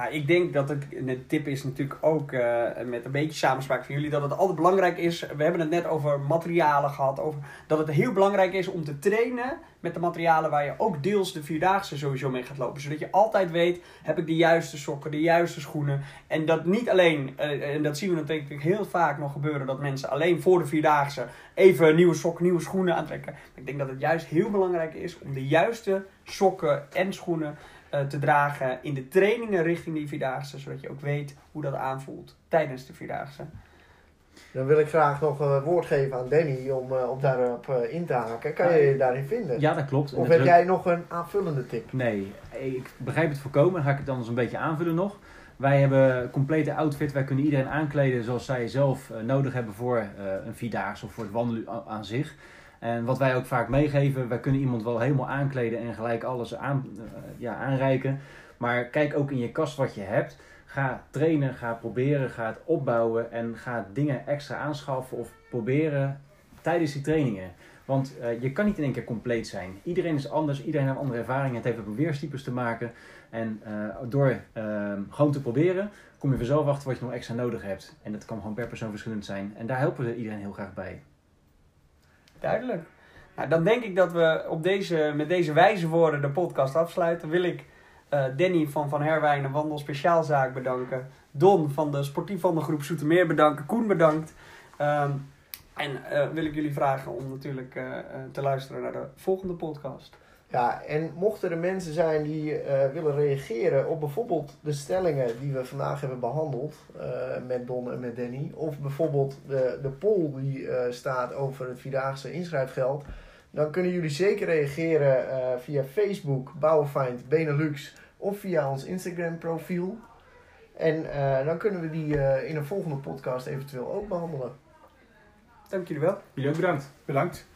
Nou, ik denk dat het, en de tip is natuurlijk ook eh, met een beetje samenspraak van jullie, dat het altijd belangrijk is. We hebben het net over materialen gehad, over dat het heel belangrijk is om te trainen met de materialen waar je ook deels de vierdaagse sowieso mee gaat lopen. Zodat je altijd weet, heb ik de juiste sokken, de juiste schoenen. En dat niet alleen, eh, en dat zien we natuurlijk heel vaak nog gebeuren, dat mensen alleen voor de vierdaagse even nieuwe sokken, nieuwe schoenen aantrekken. Ik denk dat het juist heel belangrijk is om de juiste sokken en schoenen te dragen in de trainingen richting die Vierdaagse. Zodat je ook weet hoe dat aanvoelt tijdens de Vierdaagse. Dan wil ik graag nog een woord geven aan Danny om uh, op daarop uh, in te haken. Kan je je daarin vinden? Ja, dat klopt. Of heb jij nog een aanvullende tip? Nee, ik begrijp het voorkomen. Dan ga ik het anders een beetje aanvullen nog. Wij hebben een complete outfit. Wij kunnen iedereen aankleden zoals zij zelf nodig hebben voor een vierdaagse of voor het wandelen aan zich. En wat wij ook vaak meegeven, wij kunnen iemand wel helemaal aankleden en gelijk alles aan, uh, ja, aanreiken. Maar kijk ook in je kast wat je hebt. Ga trainen, ga proberen, ga het opbouwen en ga dingen extra aanschaffen of proberen tijdens die trainingen. Want uh, je kan niet in één keer compleet zijn. Iedereen is anders, iedereen heeft andere ervaring. Het heeft met beweerstypes te maken. En uh, door uh, gewoon te proberen, kom je vanzelf achter wat je nog extra nodig hebt. En dat kan gewoon per persoon verschillend zijn. En daar helpen we iedereen heel graag bij. Duidelijk. Nou, dan denk ik dat we op deze, met deze wijze woorden de podcast afsluiten. Wil ik uh, Danny van Van Herwijnen Wandel Speciaalzaak bedanken. Don van de sportief wandelgroep Zoetermeer bedanken. Koen bedankt. Um, en uh, wil ik jullie vragen om natuurlijk uh, te luisteren naar de volgende podcast. Ja, en mochten er mensen zijn die willen reageren op bijvoorbeeld de stellingen die we vandaag hebben behandeld met Don en met Danny. Of bijvoorbeeld de, de poll die staat over het Vierdaagse inschrijfgeld. Dan kunnen jullie zeker reageren uh, via Facebook, Bouwenfind Benelux of via ons Instagram profiel. En uh, dan kunnen we die uh, in een volgende podcast eventueel ook behandelen. Dank jullie wel. Jullie ook bedankt. Bedankt.